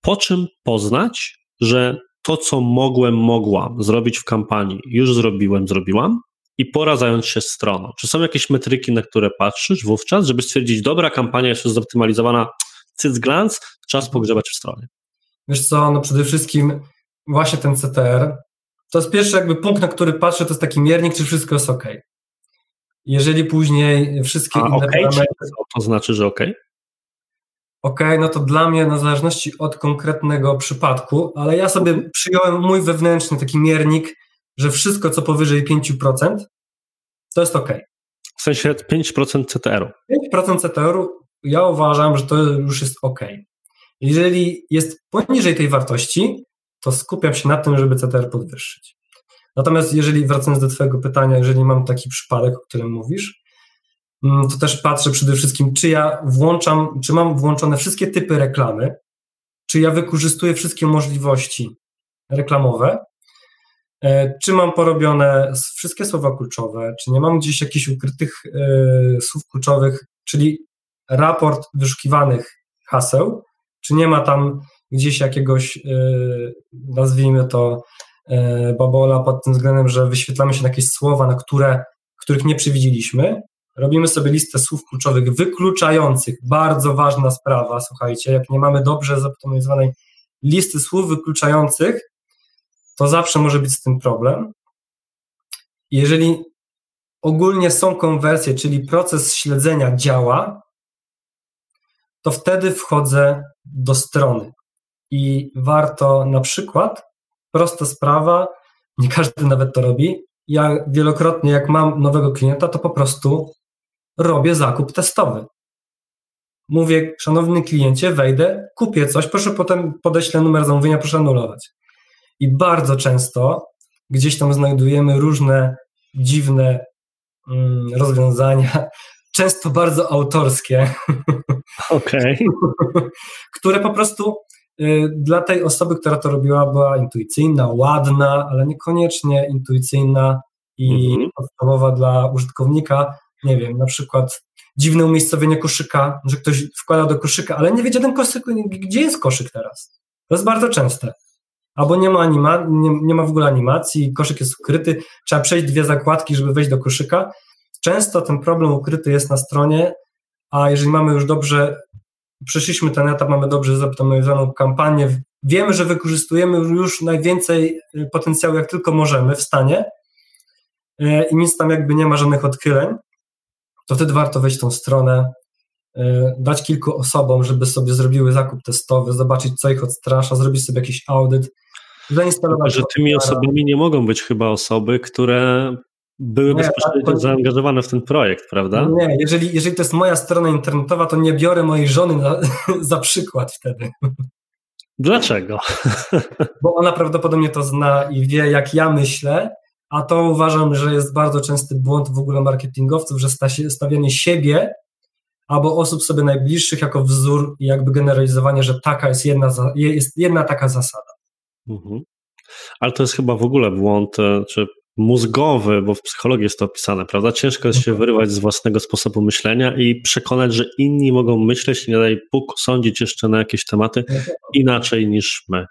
po czym poznać, że to, co mogłem, mogłam zrobić w kampanii, już zrobiłem, zrobiłam i pora zająć się stroną. Czy są jakieś metryki, na które patrzysz wówczas, żeby stwierdzić, dobra kampania jest już zoptymalizowana, cyc glans, czas pogrzebać w stronie? Wiesz co, no przede wszystkim właśnie ten CTR, to jest pierwszy jakby punkt, na który patrzę, to jest taki miernik, czy wszystko jest ok. Jeżeli później wszystkie A, inne okay, parametry... To znaczy, że ok? OK, no to dla mnie, na zależności od konkretnego przypadku, ale ja sobie przyjąłem mój wewnętrzny taki miernik, że wszystko, co powyżej 5%, to jest OK. W sensie 5% CTR-u. 5% CTR-u ja uważam, że to już jest OK. Jeżeli jest poniżej tej wartości, to skupiam się na tym, żeby CTR podwyższyć. Natomiast jeżeli, wracając do Twojego pytania, jeżeli mam taki przypadek, o którym mówisz, mm, to też patrzę przede wszystkim, czy ja włączam, czy mam włączone wszystkie typy reklamy, czy ja wykorzystuję wszystkie możliwości reklamowe, e, czy mam porobione wszystkie słowa kluczowe, czy nie mam gdzieś jakichś ukrytych e, słów kluczowych, czyli raport wyszukiwanych haseł, czy nie ma tam gdzieś jakiegoś, e, nazwijmy to, e, babola pod tym względem, że wyświetlamy się na jakieś słowa, na które, których nie przewidzieliśmy. Robimy sobie listę słów kluczowych wykluczających. Bardzo ważna sprawa, słuchajcie, jak nie mamy dobrze zoptymalizowanej listy słów wykluczających, to zawsze może być z tym problem. Jeżeli ogólnie są konwersje, czyli proces śledzenia działa, to wtedy wchodzę do strony. I warto na przykład, prosta sprawa, nie każdy nawet to robi. Ja wielokrotnie, jak mam nowego klienta, to po prostu robię zakup testowy. Mówię, szanowny kliencie, wejdę, kupię coś, proszę potem podeślę numer zamówienia, proszę anulować. I bardzo często gdzieś tam znajdujemy różne dziwne mm, rozwiązania, często bardzo autorskie, okay. które po prostu dla tej osoby, która to robiła, była intuicyjna, ładna, ale niekoniecznie intuicyjna i mhm. podstawowa dla użytkownika. Nie wiem, na przykład dziwne umiejscowienie koszyka, że ktoś wkłada do koszyka, ale nie wiedział ten koszyk, gdzie jest koszyk teraz. To jest bardzo częste. Albo nie ma, anima, nie, nie ma w ogóle animacji, koszyk jest ukryty, trzeba przejść dwie zakładki, żeby wejść do koszyka. Często ten problem ukryty jest na stronie, a jeżeli mamy już dobrze przeszliśmy ten etap, mamy dobrze zoptymalizowaną kampanię, wiemy, że wykorzystujemy już najwięcej y, potencjału, jak tylko możemy w stanie. Y, i nic tam jakby nie ma żadnych odchyleń, to wtedy warto wejść w tą stronę, y, dać kilku osobom, żeby sobie zrobiły zakup testowy, zobaczyć, co ich odstrasza, zrobić sobie jakiś audyt, zainstalować. Że tymi osobami nie mogą być chyba osoby, które były nie, bezpośrednio tak, zaangażowane w ten projekt, prawda? Nie, jeżeli, jeżeli to jest moja strona internetowa, to nie biorę mojej żony na, za przykład wtedy. Dlaczego? Bo ona prawdopodobnie to zna i wie, jak ja myślę, a to uważam, że jest bardzo częsty błąd w ogóle marketingowców, że stawianie siebie albo osób sobie najbliższych jako wzór i jakby generalizowanie, że taka jest jedna, jest jedna taka zasada. Mhm. Ale to jest chyba w ogóle błąd, e, czy mózgowy, bo w psychologii jest to opisane, prawda? Ciężko jest się wyrywać z własnego sposobu myślenia i przekonać, że inni mogą myśleć, nie daj Bóg, sądzić jeszcze na jakieś tematy inaczej niż my.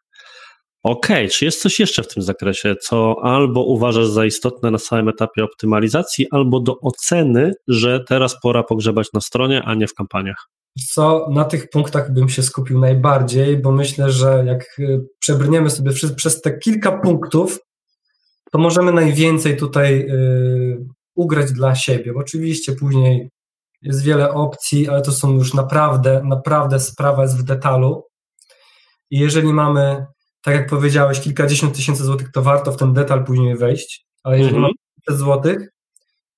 Okej, okay, czy jest coś jeszcze w tym zakresie, co albo uważasz za istotne na samym etapie optymalizacji, albo do oceny, że teraz pora pogrzebać na stronie, a nie w kampaniach? Co na tych punktach bym się skupił najbardziej, bo myślę, że jak y, przebrniemy sobie przez te kilka punktów, to możemy najwięcej tutaj y, ugrać dla siebie. Bo oczywiście później jest wiele opcji, ale to są już naprawdę, naprawdę sprawa jest w detalu. I jeżeli mamy tak jak powiedziałeś, kilkadziesiąt tysięcy złotych, to warto w ten detal później wejść, ale jeżeli mm -hmm. mamy złotych,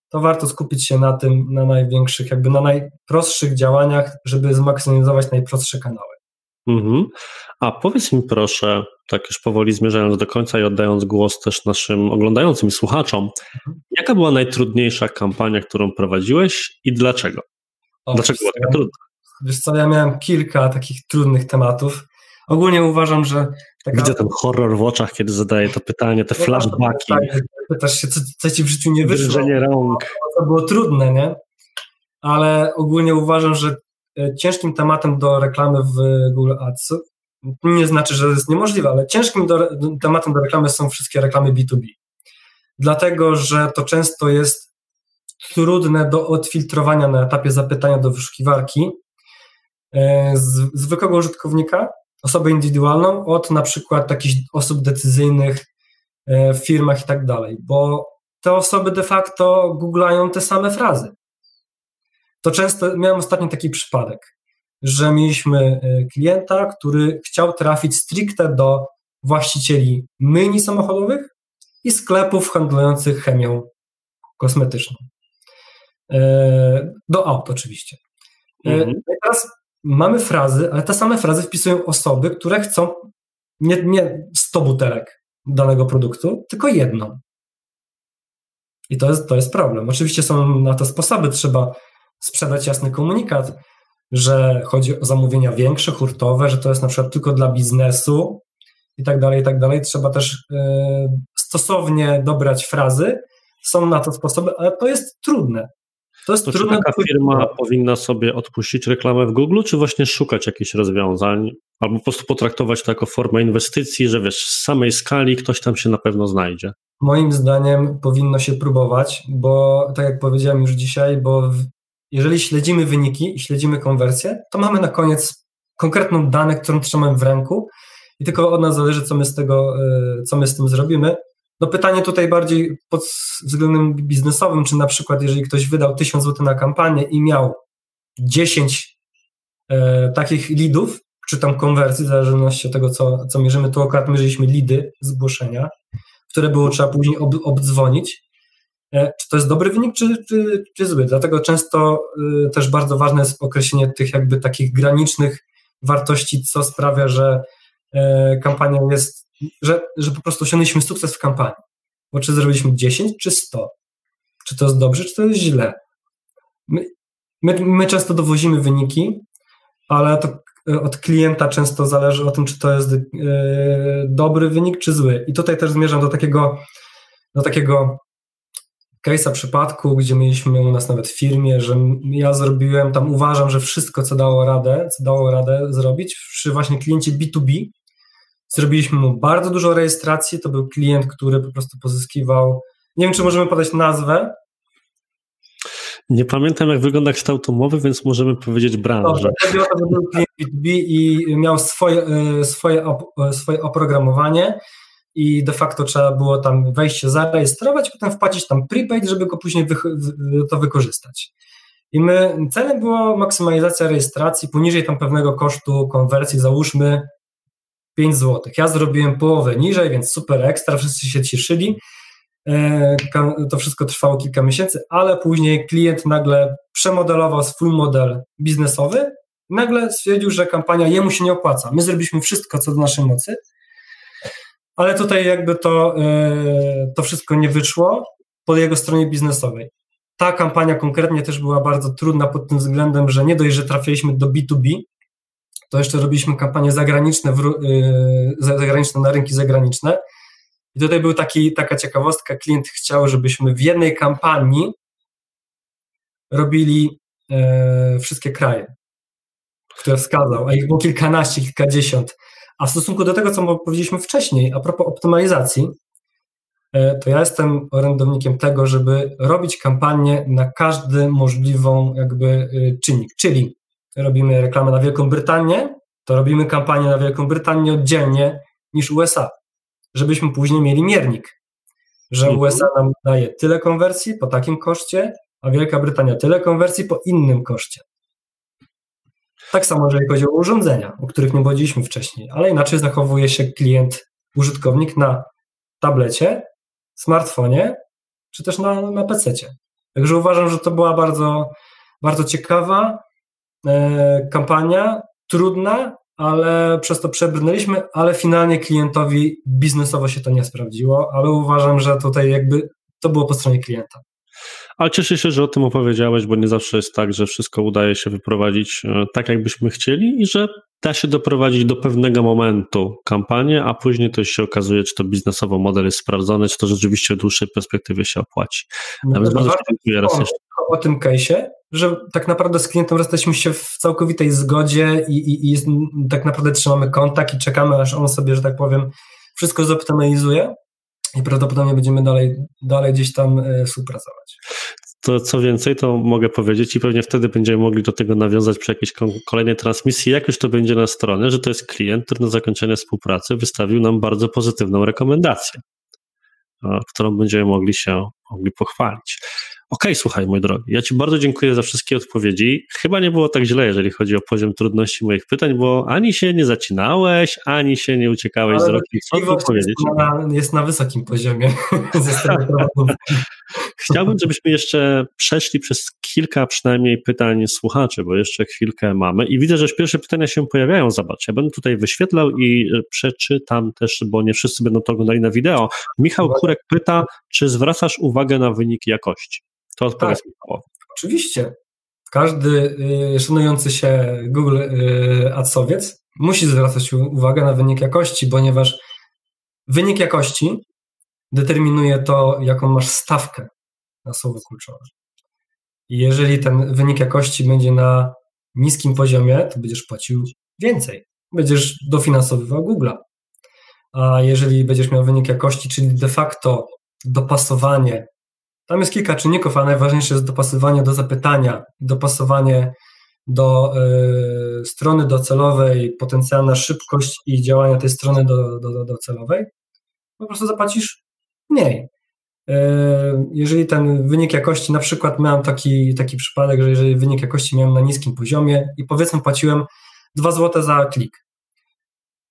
to warto skupić się na tym, na największych, jakby na najprostszych działaniach, żeby zmaksymalizować najprostsze kanały. Mm -hmm. A powiedz mi proszę, tak już powoli zmierzając do końca i oddając głos też naszym oglądającym i słuchaczom, mhm. jaka była najtrudniejsza kampania, którą prowadziłeś i dlaczego? O, dlaczego była taka trudna? Wiesz co, ja miałem kilka takich trudnych tematów. Ogólnie uważam, że. Taka... Widzę ten horror w oczach, kiedy zadaję to pytanie, te flashbacki. Tak, pytasz się, co, co ci w życiu nie wyszło. Drżenie rąk. To było trudne, nie? Ale ogólnie uważam, że e, ciężkim tematem do reklamy w Google Ads nie znaczy, że jest niemożliwe, ale ciężkim do, tematem do reklamy są wszystkie reklamy B2B. Dlatego, że to często jest trudne do odfiltrowania na etapie zapytania do wyszukiwarki e, z zwykłego użytkownika osobę indywidualną od na przykład takich osób decyzyjnych e, w firmach i tak dalej, bo te osoby de facto googlają te same frazy. To często, miałem ostatnio taki przypadek, że mieliśmy e, klienta, który chciał trafić stricte do właścicieli myjni samochodowych i sklepów handlujących chemią kosmetyczną. E, do aut oczywiście. Mhm. teraz mamy frazy, ale te same frazy wpisują osoby, które chcą nie, nie 100 butelek danego produktu, tylko jedną. I to jest, to jest problem. Oczywiście są na to sposoby, trzeba sprzedać jasny komunikat, że chodzi o zamówienia większe, hurtowe, że to jest na przykład tylko dla biznesu i tak dalej, i tak dalej. Trzeba też y, stosownie dobrać frazy. Są na to sposoby, ale to jest trudne. To jest to trudne. Czy taka firma powinna sobie odpuścić reklamę w Google, czy właśnie szukać jakichś rozwiązań, albo po prostu potraktować to jako formę inwestycji, że wiesz, z samej skali ktoś tam się na pewno znajdzie? Moim zdaniem powinno się próbować, bo tak jak powiedziałem już dzisiaj, bo jeżeli śledzimy wyniki i śledzimy konwersję, to mamy na koniec konkretną dane, którą trzymamy w ręku i tylko od nas zależy, co my z tego, e, co my z tym zrobimy. No pytanie tutaj bardziej pod względem biznesowym, czy na przykład jeżeli ktoś wydał 1000 zł na kampanię i miał 10 e, takich leadów, czy tam konwersji, w zależności od tego, co, co mierzymy, tu akurat mierzyliśmy lidy, zgłoszenia, które było trzeba później ob, obdzwonić. E, czy to jest dobry wynik, czy, czy, czy zły? Dlatego często y, też bardzo ważne jest określenie tych jakby takich granicznych wartości, co sprawia, że e, kampania jest że, że po prostu osiągnęliśmy sukces w kampanii. Bo czy zrobiliśmy 10 czy 100? Czy to jest dobrze, czy to jest źle? My, my, my często dowozimy wyniki, ale to e, od klienta często zależy o tym, czy to jest dobry wynik, czy zły. I tutaj też zmierzam do takiego, do takiego case'a przypadku, gdzie mieliśmy u nas nawet w firmie, że ja zrobiłem, tam uważam, że wszystko, co dało radę, co dało radę zrobić przy właśnie kliencie B2B, Zrobiliśmy mu bardzo dużo rejestracji. To był klient, który po prostu pozyskiwał. Nie wiem, czy możemy podać nazwę. Nie pamiętam, jak wygląda kształt umowy, więc możemy powiedzieć branżę. Dobrze, to był klient B2B i miał swoje, e, swoje, e, swoje oprogramowanie i de facto trzeba było tam wejść się zarejestrować, potem wpłacić tam prepaid, żeby go później to wykorzystać. I my, celem była maksymalizacja rejestracji poniżej tam pewnego kosztu konwersji, załóżmy 5 zł. Ja zrobiłem połowę niżej, więc super ekstra, wszyscy się cieszyli. E, to wszystko trwało kilka miesięcy, ale później klient nagle przemodelował swój model biznesowy. Nagle stwierdził, że kampania jemu się nie opłaca. My zrobiliśmy wszystko, co do naszej mocy, ale tutaj jakby to, e, to wszystko nie wyszło po jego stronie biznesowej. Ta kampania konkretnie też była bardzo trudna pod tym względem, że nie dość, że trafiliśmy do B2B, to jeszcze robiliśmy kampanie zagraniczne, w, yy, zagraniczne na rynki zagraniczne. I tutaj był taki, taka ciekawostka, klient chciał, żebyśmy w jednej kampanii robili e, wszystkie kraje, które wskazał, a ich było kilkanaście, kilkadziesiąt, A w stosunku do tego, co powiedzieliśmy wcześniej, a propos optymalizacji, e, to ja jestem orędownikiem tego, żeby robić kampanię na każdy możliwą jakby y, czynnik. Czyli robimy reklamę na Wielką Brytanię, to robimy kampanię na Wielką Brytanię oddzielnie niż USA, żebyśmy później mieli miernik, że mhm. USA nam daje tyle konwersji po takim koszcie, a Wielka Brytania tyle konwersji po innym koszcie. Tak samo, jeżeli chodzi o urządzenia, o których nie powiedzieliśmy wcześniej, ale inaczej zachowuje się klient, użytkownik na tablecie, smartfonie, czy też na, na PC. Także uważam, że to była bardzo, bardzo ciekawa e, kampania, trudna, ale przez to przebrnęliśmy, ale finalnie klientowi biznesowo się to nie sprawdziło, ale uważam, że tutaj jakby to było po stronie klienta. Ale cieszę się, że o tym opowiedziałeś, bo nie zawsze jest tak, że wszystko udaje się wyprowadzić e, tak, jakbyśmy chcieli i że da się doprowadzić do pewnego momentu kampanię, a później to się okazuje, czy to biznesowo model jest sprawdzony, czy to rzeczywiście w dłuższej perspektywie się opłaci. No Nawet bardzo dziękuję raz jeszcze. O tym case'ie, że tak naprawdę z klientem jesteśmy się w całkowitej zgodzie i, i, i tak naprawdę trzymamy kontakt i czekamy, aż on sobie, że tak powiem, wszystko zoptymalizuje i prawdopodobnie będziemy dalej, dalej gdzieś tam e, współpracować. To co więcej, to mogę powiedzieć i pewnie wtedy będziemy mogli do tego nawiązać przy jakiejś kolejnej transmisji, jak już to będzie na stronę, że to jest klient, który na zakończenie współpracy wystawił nam bardzo pozytywną rekomendację, którą będziemy mogli się mogli pochwalić. Okej, okay, słuchaj, mój drogi, ja Ci bardzo dziękuję za wszystkie odpowiedzi. Chyba nie było tak źle, jeżeli chodzi o poziom trudności moich pytań, bo ani się nie zacinałeś, ani się nie uciekałeś Ale z rokiem. Co tu powiedzieć? Jest na, jest na wysokim poziomie. Chciałbym, żebyśmy jeszcze przeszli przez kilka przynajmniej pytań słuchaczy, bo jeszcze chwilkę mamy i widzę, że już pierwsze pytania się pojawiają. Zobacz, ja będę tutaj wyświetlał i przeczytam też, bo nie wszyscy będą to oglądali na wideo. Michał Kurek pyta, czy zwracasz uwagę na wyniki jakości? To odpowiedz tak. Oczywiście. Każdy y, szanujący się Google y, Adsowiec musi zwracać uwagę na wynik jakości, ponieważ wynik jakości determinuje to, jaką masz stawkę na słowo kluczowe. I jeżeli ten wynik jakości będzie na niskim poziomie, to będziesz płacił więcej. Będziesz dofinansowywał Google'a. A jeżeli będziesz miał wynik jakości, czyli de facto dopasowanie tam jest kilka czynników, a najważniejsze jest dopasowanie do zapytania, dopasowanie do y, strony docelowej, potencjalna szybkość i działania tej strony do, do, docelowej. Po prostu zapłacisz mniej. Y, jeżeli ten wynik jakości, na przykład miałem taki, taki przypadek, że jeżeli wynik jakości miałem na niskim poziomie i powiedzmy płaciłem 2 zł za klik,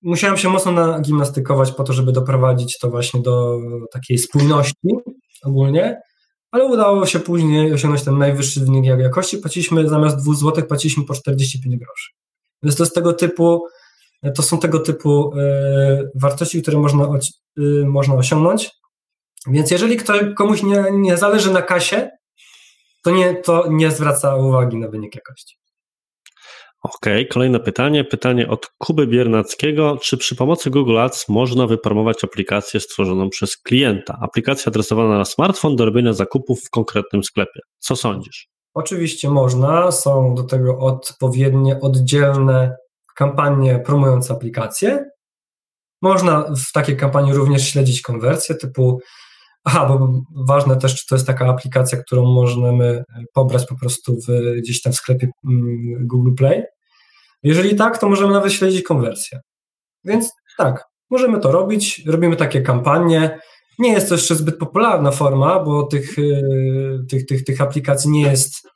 musiałem się mocno nagimnastykować po to, żeby doprowadzić to właśnie do takiej spójności ogólnie, ale udało się później osiągnąć ten najwyższy wynik jakości. Płaciliśmy zamiast 2 zł, płaciliśmy po 45 groszy. Więc to jest tego typu, to są tego typu y, wartości, które można, y, można osiągnąć. Więc jeżeli ktoś, komuś nie, nie zależy na kasie, to nie, to nie zwraca uwagi na wynik jakości. Okej, okay, kolejne pytanie. Pytanie od Kuby Biernackiego. Czy przy pomocy Google Ads można wypromować aplikację stworzoną przez klienta? Aplikacja adresowana na smartfon do robienia zakupów w konkretnym sklepie. Co sądzisz? Oczywiście można. Są do tego odpowiednie, oddzielne kampanie promujące aplikacje. Można w takiej kampanii również śledzić konwersję typu Aha, bo ważne też, czy to jest taka aplikacja, którą możemy pobrać po prostu w, gdzieś tam w sklepie mm, Google Play. Jeżeli tak, to możemy nawet śledzić konwersję. Więc tak, możemy to robić, robimy takie kampanie. Nie jest to jeszcze zbyt popularna forma, bo tych, y, tych, tych, tych aplikacji nie jest.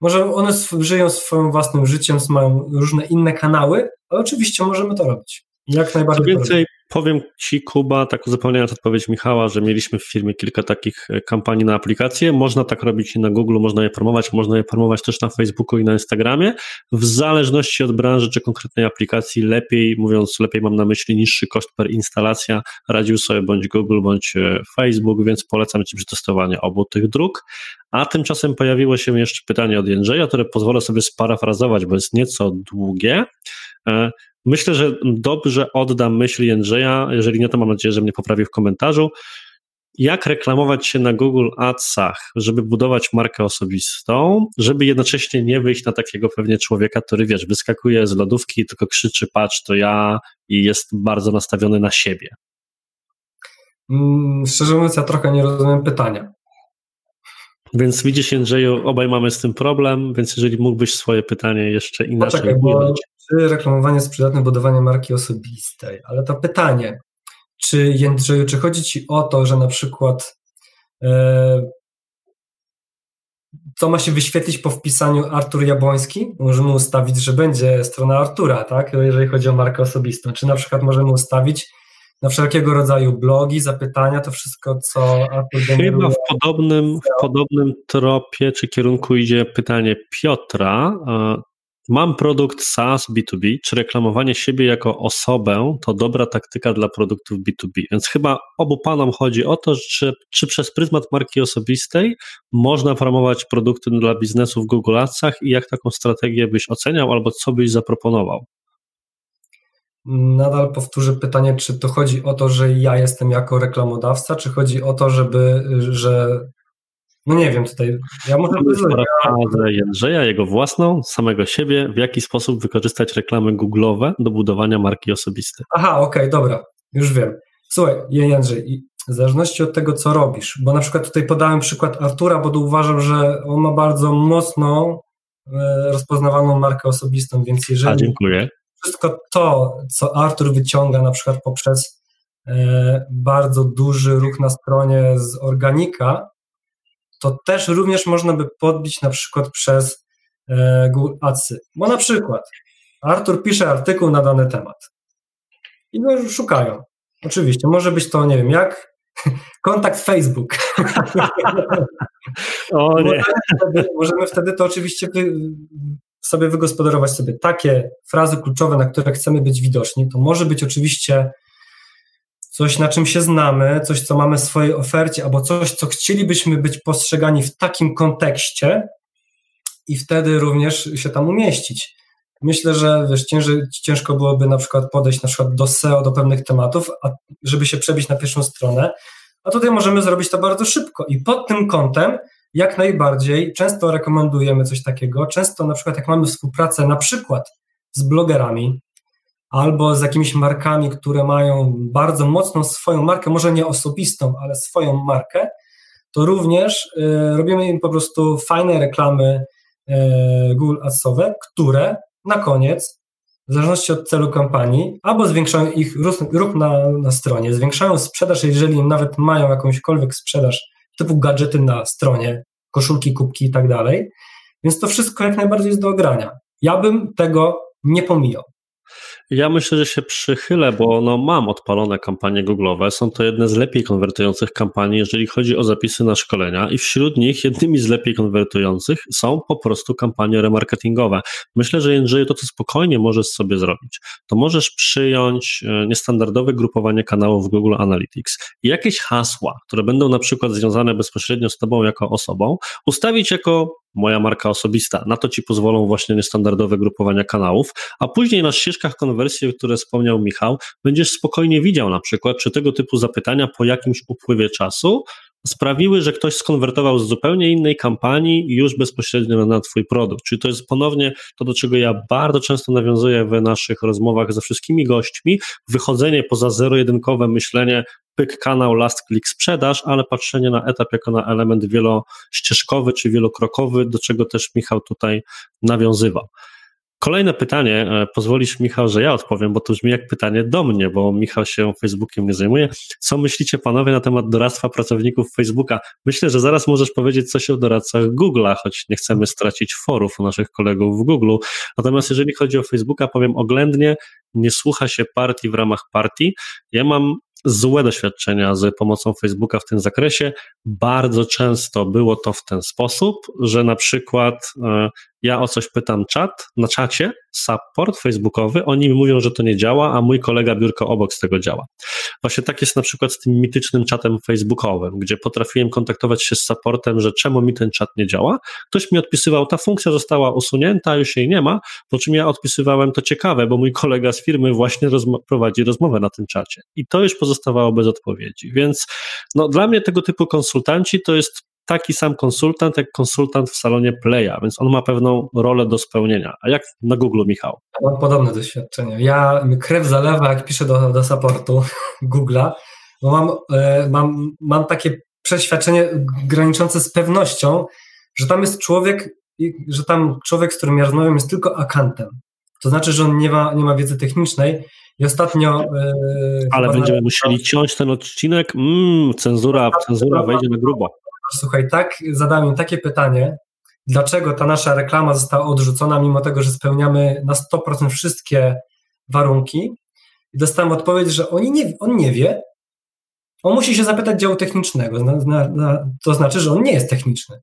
Może one żyją swoim własnym życiem, mają różne inne kanały, ale oczywiście możemy to robić. Jak najbardziej. Co więcej, powiem Ci, Kuba, tak uzupełniając odpowiedź Michała, że mieliśmy w firmie kilka takich e, kampanii na aplikacje. Można tak robić i na Google, można je promować, można je promować też na Facebooku i na Instagramie. W zależności od branży czy konkretnej aplikacji, lepiej, mówiąc lepiej, mam na myśli niższy koszt per instalacja, radził sobie bądź Google, bądź e, Facebook, więc polecam Ci przetestowanie obu tych dróg. A tymczasem pojawiło się jeszcze pytanie od Jędrzeja, które pozwolę sobie sparafrazować, bo jest nieco długie. E, Myślę, że dobrze oddam myśl Jędrzeja. Jeżeli nie, to mam nadzieję, że mnie poprawi w komentarzu. jak reklamować się na Google Adsach, żeby budować markę osobistą, żeby jednocześnie nie wyjść na takiego pewnie człowieka, który wiesz, wyskakuje z lodówki i tylko krzyczy, patrz, to ja i jest bardzo nastawiony na siebie. Mm, szczerze mówiąc, ja trochę nie rozumiem pytania. Więc widzisz, Jędrzeju, obaj mamy z tym problem, więc jeżeli mógłbyś swoje pytanie jeszcze inaczej Poczekaj, bo czy reklamowanie jest przydatne budowanie marki osobistej? Ale to pytanie, czy Jędrzeju, czy chodzi Ci o to, że na przykład e, co ma się wyświetlić po wpisaniu Artur Jabłoński? Możemy ustawić, że będzie strona Artura, tak? Jeżeli chodzi o markę osobistą. Czy na przykład możemy ustawić na wszelkiego rodzaju blogi, zapytania, to wszystko, co Artur Chyba w podobnym, w podobnym tropie czy kierunku idzie pytanie Piotra. Mam produkt SaaS B2B, czy reklamowanie siebie jako osobę to dobra taktyka dla produktów B2B? Więc chyba obu panom chodzi o to, czy, czy przez pryzmat marki osobistej można promować produkty dla biznesu w Google Adsach i jak taką strategię byś oceniał albo co byś zaproponował? Nadal powtórzę pytanie, czy to chodzi o to, że ja jestem jako reklamodawca, czy chodzi o to, żeby, że no nie wiem, tutaj ja muszę parafrazę Jędrzeja, jego własną, samego siebie, w jaki sposób wykorzystać reklamy Google'owe do budowania marki osobistej. Aha, okej, okay, dobra, już wiem. Słuchaj, Jędrzej, w zależności od tego, co robisz, bo na przykład tutaj podałem przykład Artura, bo uważam, że on ma bardzo mocną, e, rozpoznawaną markę osobistą, więc jeżeli A, dziękuję. wszystko to, co Artur wyciąga na przykład poprzez e, bardzo duży ruch na stronie z organika, to też również można by podbić na przykład przez e, Google Adsy. Bo na przykład Artur pisze artykuł na dany temat i go szukają. Oczywiście, może być to, nie wiem, jak kontakt Facebook. O nie. Możemy wtedy, możemy wtedy to oczywiście wy, sobie wygospodarować sobie takie frazy kluczowe, na które chcemy być widoczni. To może być oczywiście coś, na czym się znamy, coś, co mamy w swojej ofercie, albo coś, co chcielibyśmy być postrzegani w takim kontekście i wtedy również się tam umieścić. Myślę, że wiesz, ciężko byłoby na przykład podejść na przykład do SEO, do pewnych tematów, a żeby się przebić na pierwszą stronę, a tutaj możemy zrobić to bardzo szybko i pod tym kątem jak najbardziej często rekomendujemy coś takiego, często na przykład jak mamy współpracę na przykład z blogerami, albo z jakimiś markami, które mają bardzo mocną swoją markę, może nie osobistą, ale swoją markę, to również y, robimy im po prostu fajne reklamy y, Google Adsowe, które na koniec, w zależności od celu kampanii, albo zwiększają ich ruch, na, na stronie, zwiększają sprzedaż, jeżeli nawet mają jakąśkolwiek sprzedaż typu gadżety na stronie, koszulki, kubki i tak dalej. Więc to wszystko jak najbardziej jest do ogrania. Ja bym tego nie pomijał. Ja myślę, że się przychylę, bo no, mam odpalone kampanie Google'owe. Są to jedne z lepiej konwertujących kampanii, jeżeli chodzi o zapisy na szkolenia, i wśród nich jednymi z lepiej konwertujących są po prostu kampanie remarketingowe. Myślę, że Jędrzeju, to co spokojnie możesz sobie zrobić, to możesz przyjąć e, niestandardowe grupowanie kanałów Google Analytics i jakieś hasła, które będą na przykład związane bezpośrednio z Tobą jako osobą, ustawić jako moja marka osobista. Na to ci pozwolą właśnie niestandardowe grupowania kanałów, a później na ścieżkach konwersji, które wspomniał Michał, będziesz spokojnie widział na przykład, czy tego typu zapytania po jakimś upływie czasu sprawiły, że ktoś skonwertował z zupełnie innej kampanii już bezpośrednio na Twój produkt. Czyli to jest ponownie to, do czego ja bardzo często nawiązuję w naszych rozmowach ze wszystkimi gośćmi, wychodzenie poza zero-jedynkowe myślenie, pyk kanał, last click sprzedaż, ale patrzenie na etap jako na element wielościeżkowy czy wielokrokowy, do czego też Michał tutaj nawiązywał. Kolejne pytanie, e, pozwolisz Michał, że ja odpowiem, bo to brzmi jak pytanie do mnie, bo Michał się Facebookiem nie zajmuje. Co myślicie panowie na temat doradztwa pracowników Facebooka? Myślę, że zaraz możesz powiedzieć coś o doradcach Google'a, choć nie chcemy stracić forów u naszych kolegów w Google. Natomiast jeżeli chodzi o Facebooka, powiem oględnie, nie słucha się partii w ramach partii. Ja mam złe doświadczenia z pomocą Facebooka w tym zakresie. Bardzo często było to w ten sposób, że na przykład e, ja o coś pytam czat, na czacie, support facebookowy, oni mi mówią, że to nie działa, a mój kolega biurko obok z tego działa. Właśnie tak jest na przykład z tym mitycznym czatem facebookowym, gdzie potrafiłem kontaktować się z supportem, że czemu mi ten czat nie działa. Ktoś mi odpisywał, ta funkcja została usunięta, już jej nie ma, po czym ja odpisywałem, to ciekawe, bo mój kolega z firmy właśnie rozmo prowadzi rozmowę na tym czacie. I to już pozostawało bez odpowiedzi. Więc no, dla mnie tego typu konsultanci to jest taki sam konsultant, jak konsultant w salonie Playa, więc on ma pewną rolę do spełnienia. A jak na Google, Michał? Mam podobne doświadczenie. Ja krew zalewa, jak piszę do, do supportu Google'a, bo mam, e, mam, mam takie przeświadczenie graniczące z pewnością, że tam jest człowiek, że tam człowiek, z którym ja rozmawiam, jest tylko akantem. To znaczy, że on nie ma, nie ma wiedzy technicznej i ostatnio. Yy, Ale będziemy na... musieli ciąć ten odcinek. Mm, cenzura, cenzura wejdzie na grubo. Słuchaj, tak zadałem im takie pytanie, dlaczego ta nasza reklama została odrzucona, mimo tego, że spełniamy na 100% wszystkie warunki. I dostałem odpowiedź, że oni nie, on nie wie. On musi się zapytać działu technicznego. to znaczy, że on nie jest techniczny.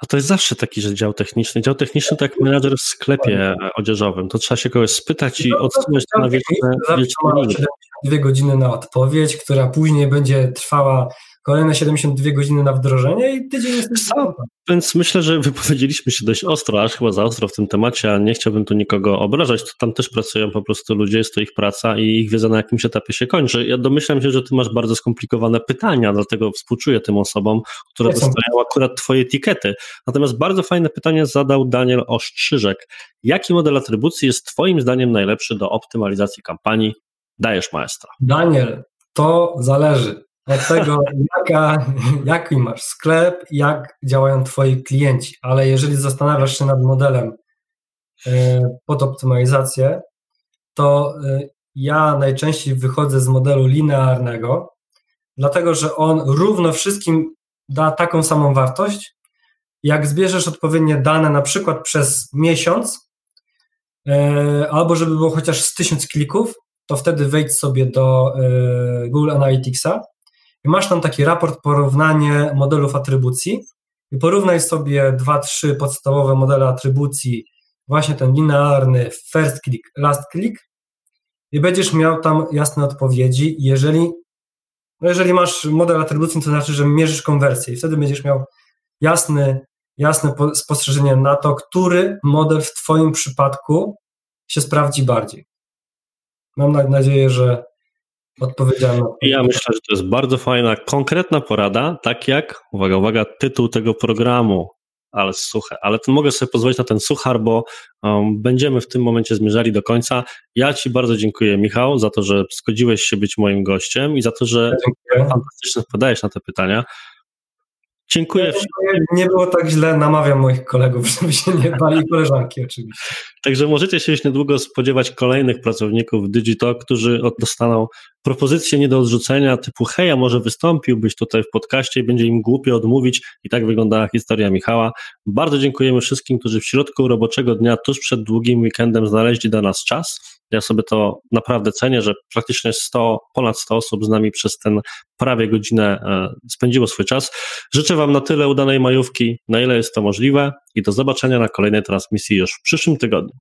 A to jest zawsze taki, że dział techniczny. Dział techniczny to jak menadżer w sklepie odzieżowym. To trzeba się kogoś spytać i odsunąć to na wieczne, wieczne dwie godziny na odpowiedź, która później będzie trwała kolejne 72 godziny na wdrożenie i tydzień jest Co? Więc myślę, że wypowiedzieliśmy się dość ostro, aż chyba za ostro w tym temacie, a nie chciałbym tu nikogo obrażać. To tam też pracują po prostu ludzie, jest to ich praca i ich wiedza na jakimś etapie się kończy. Ja domyślam się, że ty masz bardzo skomplikowane pytania, dlatego współczuję tym osobom, które dostają akurat twoje etykiety. Natomiast bardzo fajne pytanie zadał Daniel Ostrzyżek. Jaki model atrybucji jest twoim zdaniem najlepszy do optymalizacji kampanii? Dajesz maestra. Daniel, to zależy od tego, jaka, jaki masz sklep, jak działają Twoi klienci. Ale jeżeli zastanawiasz się nad modelem e, pod optymalizację, to e, ja najczęściej wychodzę z modelu linearnego, dlatego że on równo wszystkim da taką samą wartość. Jak zbierzesz odpowiednie dane, na przykład przez miesiąc, e, albo żeby było chociaż z tysiąc klików, to wtedy wejdź sobie do Google Analyticsa i masz tam taki raport porównanie modelów atrybucji i porównaj sobie dwa, trzy podstawowe modele atrybucji, właśnie ten linearny first click, last click i będziesz miał tam jasne odpowiedzi. Jeżeli, no jeżeli masz model atrybucji, to znaczy, że mierzysz konwersję i wtedy będziesz miał jasny, jasne spostrzeżenie na to, który model w Twoim przypadku się sprawdzi bardziej. Mam nadzieję, że odpowiedzialna. Ja myślę, że to jest bardzo fajna, konkretna porada, tak jak, uwaga, uwaga, tytuł tego programu, ale suche, ale to mogę sobie pozwolić na ten suchar, bo um, będziemy w tym momencie zmierzali do końca. Ja Ci bardzo dziękuję, Michał, za to, że zgodziłeś się być moim gościem i za to, że fantastycznie odpowiadałeś na te pytania. Dziękuję. Nie, było tak źle, namawiam moich kolegów, żeby się nie bali, koleżanki oczywiście. Także możecie się już niedługo spodziewać kolejnych pracowników Digitalk, którzy dostaną propozycje nie do odrzucenia typu hej, a może wystąpiłbyś tutaj w podcaście i będzie im głupio odmówić i tak wyglądała historia Michała. Bardzo dziękujemy wszystkim, którzy w środku roboczego dnia, tuż przed długim weekendem znaleźli dla nas czas. Ja sobie to naprawdę cenię, że praktycznie 100, ponad 100 osób z nami przez ten prawie godzinę e, spędziło swój czas. Życzę Wam na tyle udanej majówki, na ile jest to możliwe i do zobaczenia na kolejnej transmisji już w przyszłym tygodniu.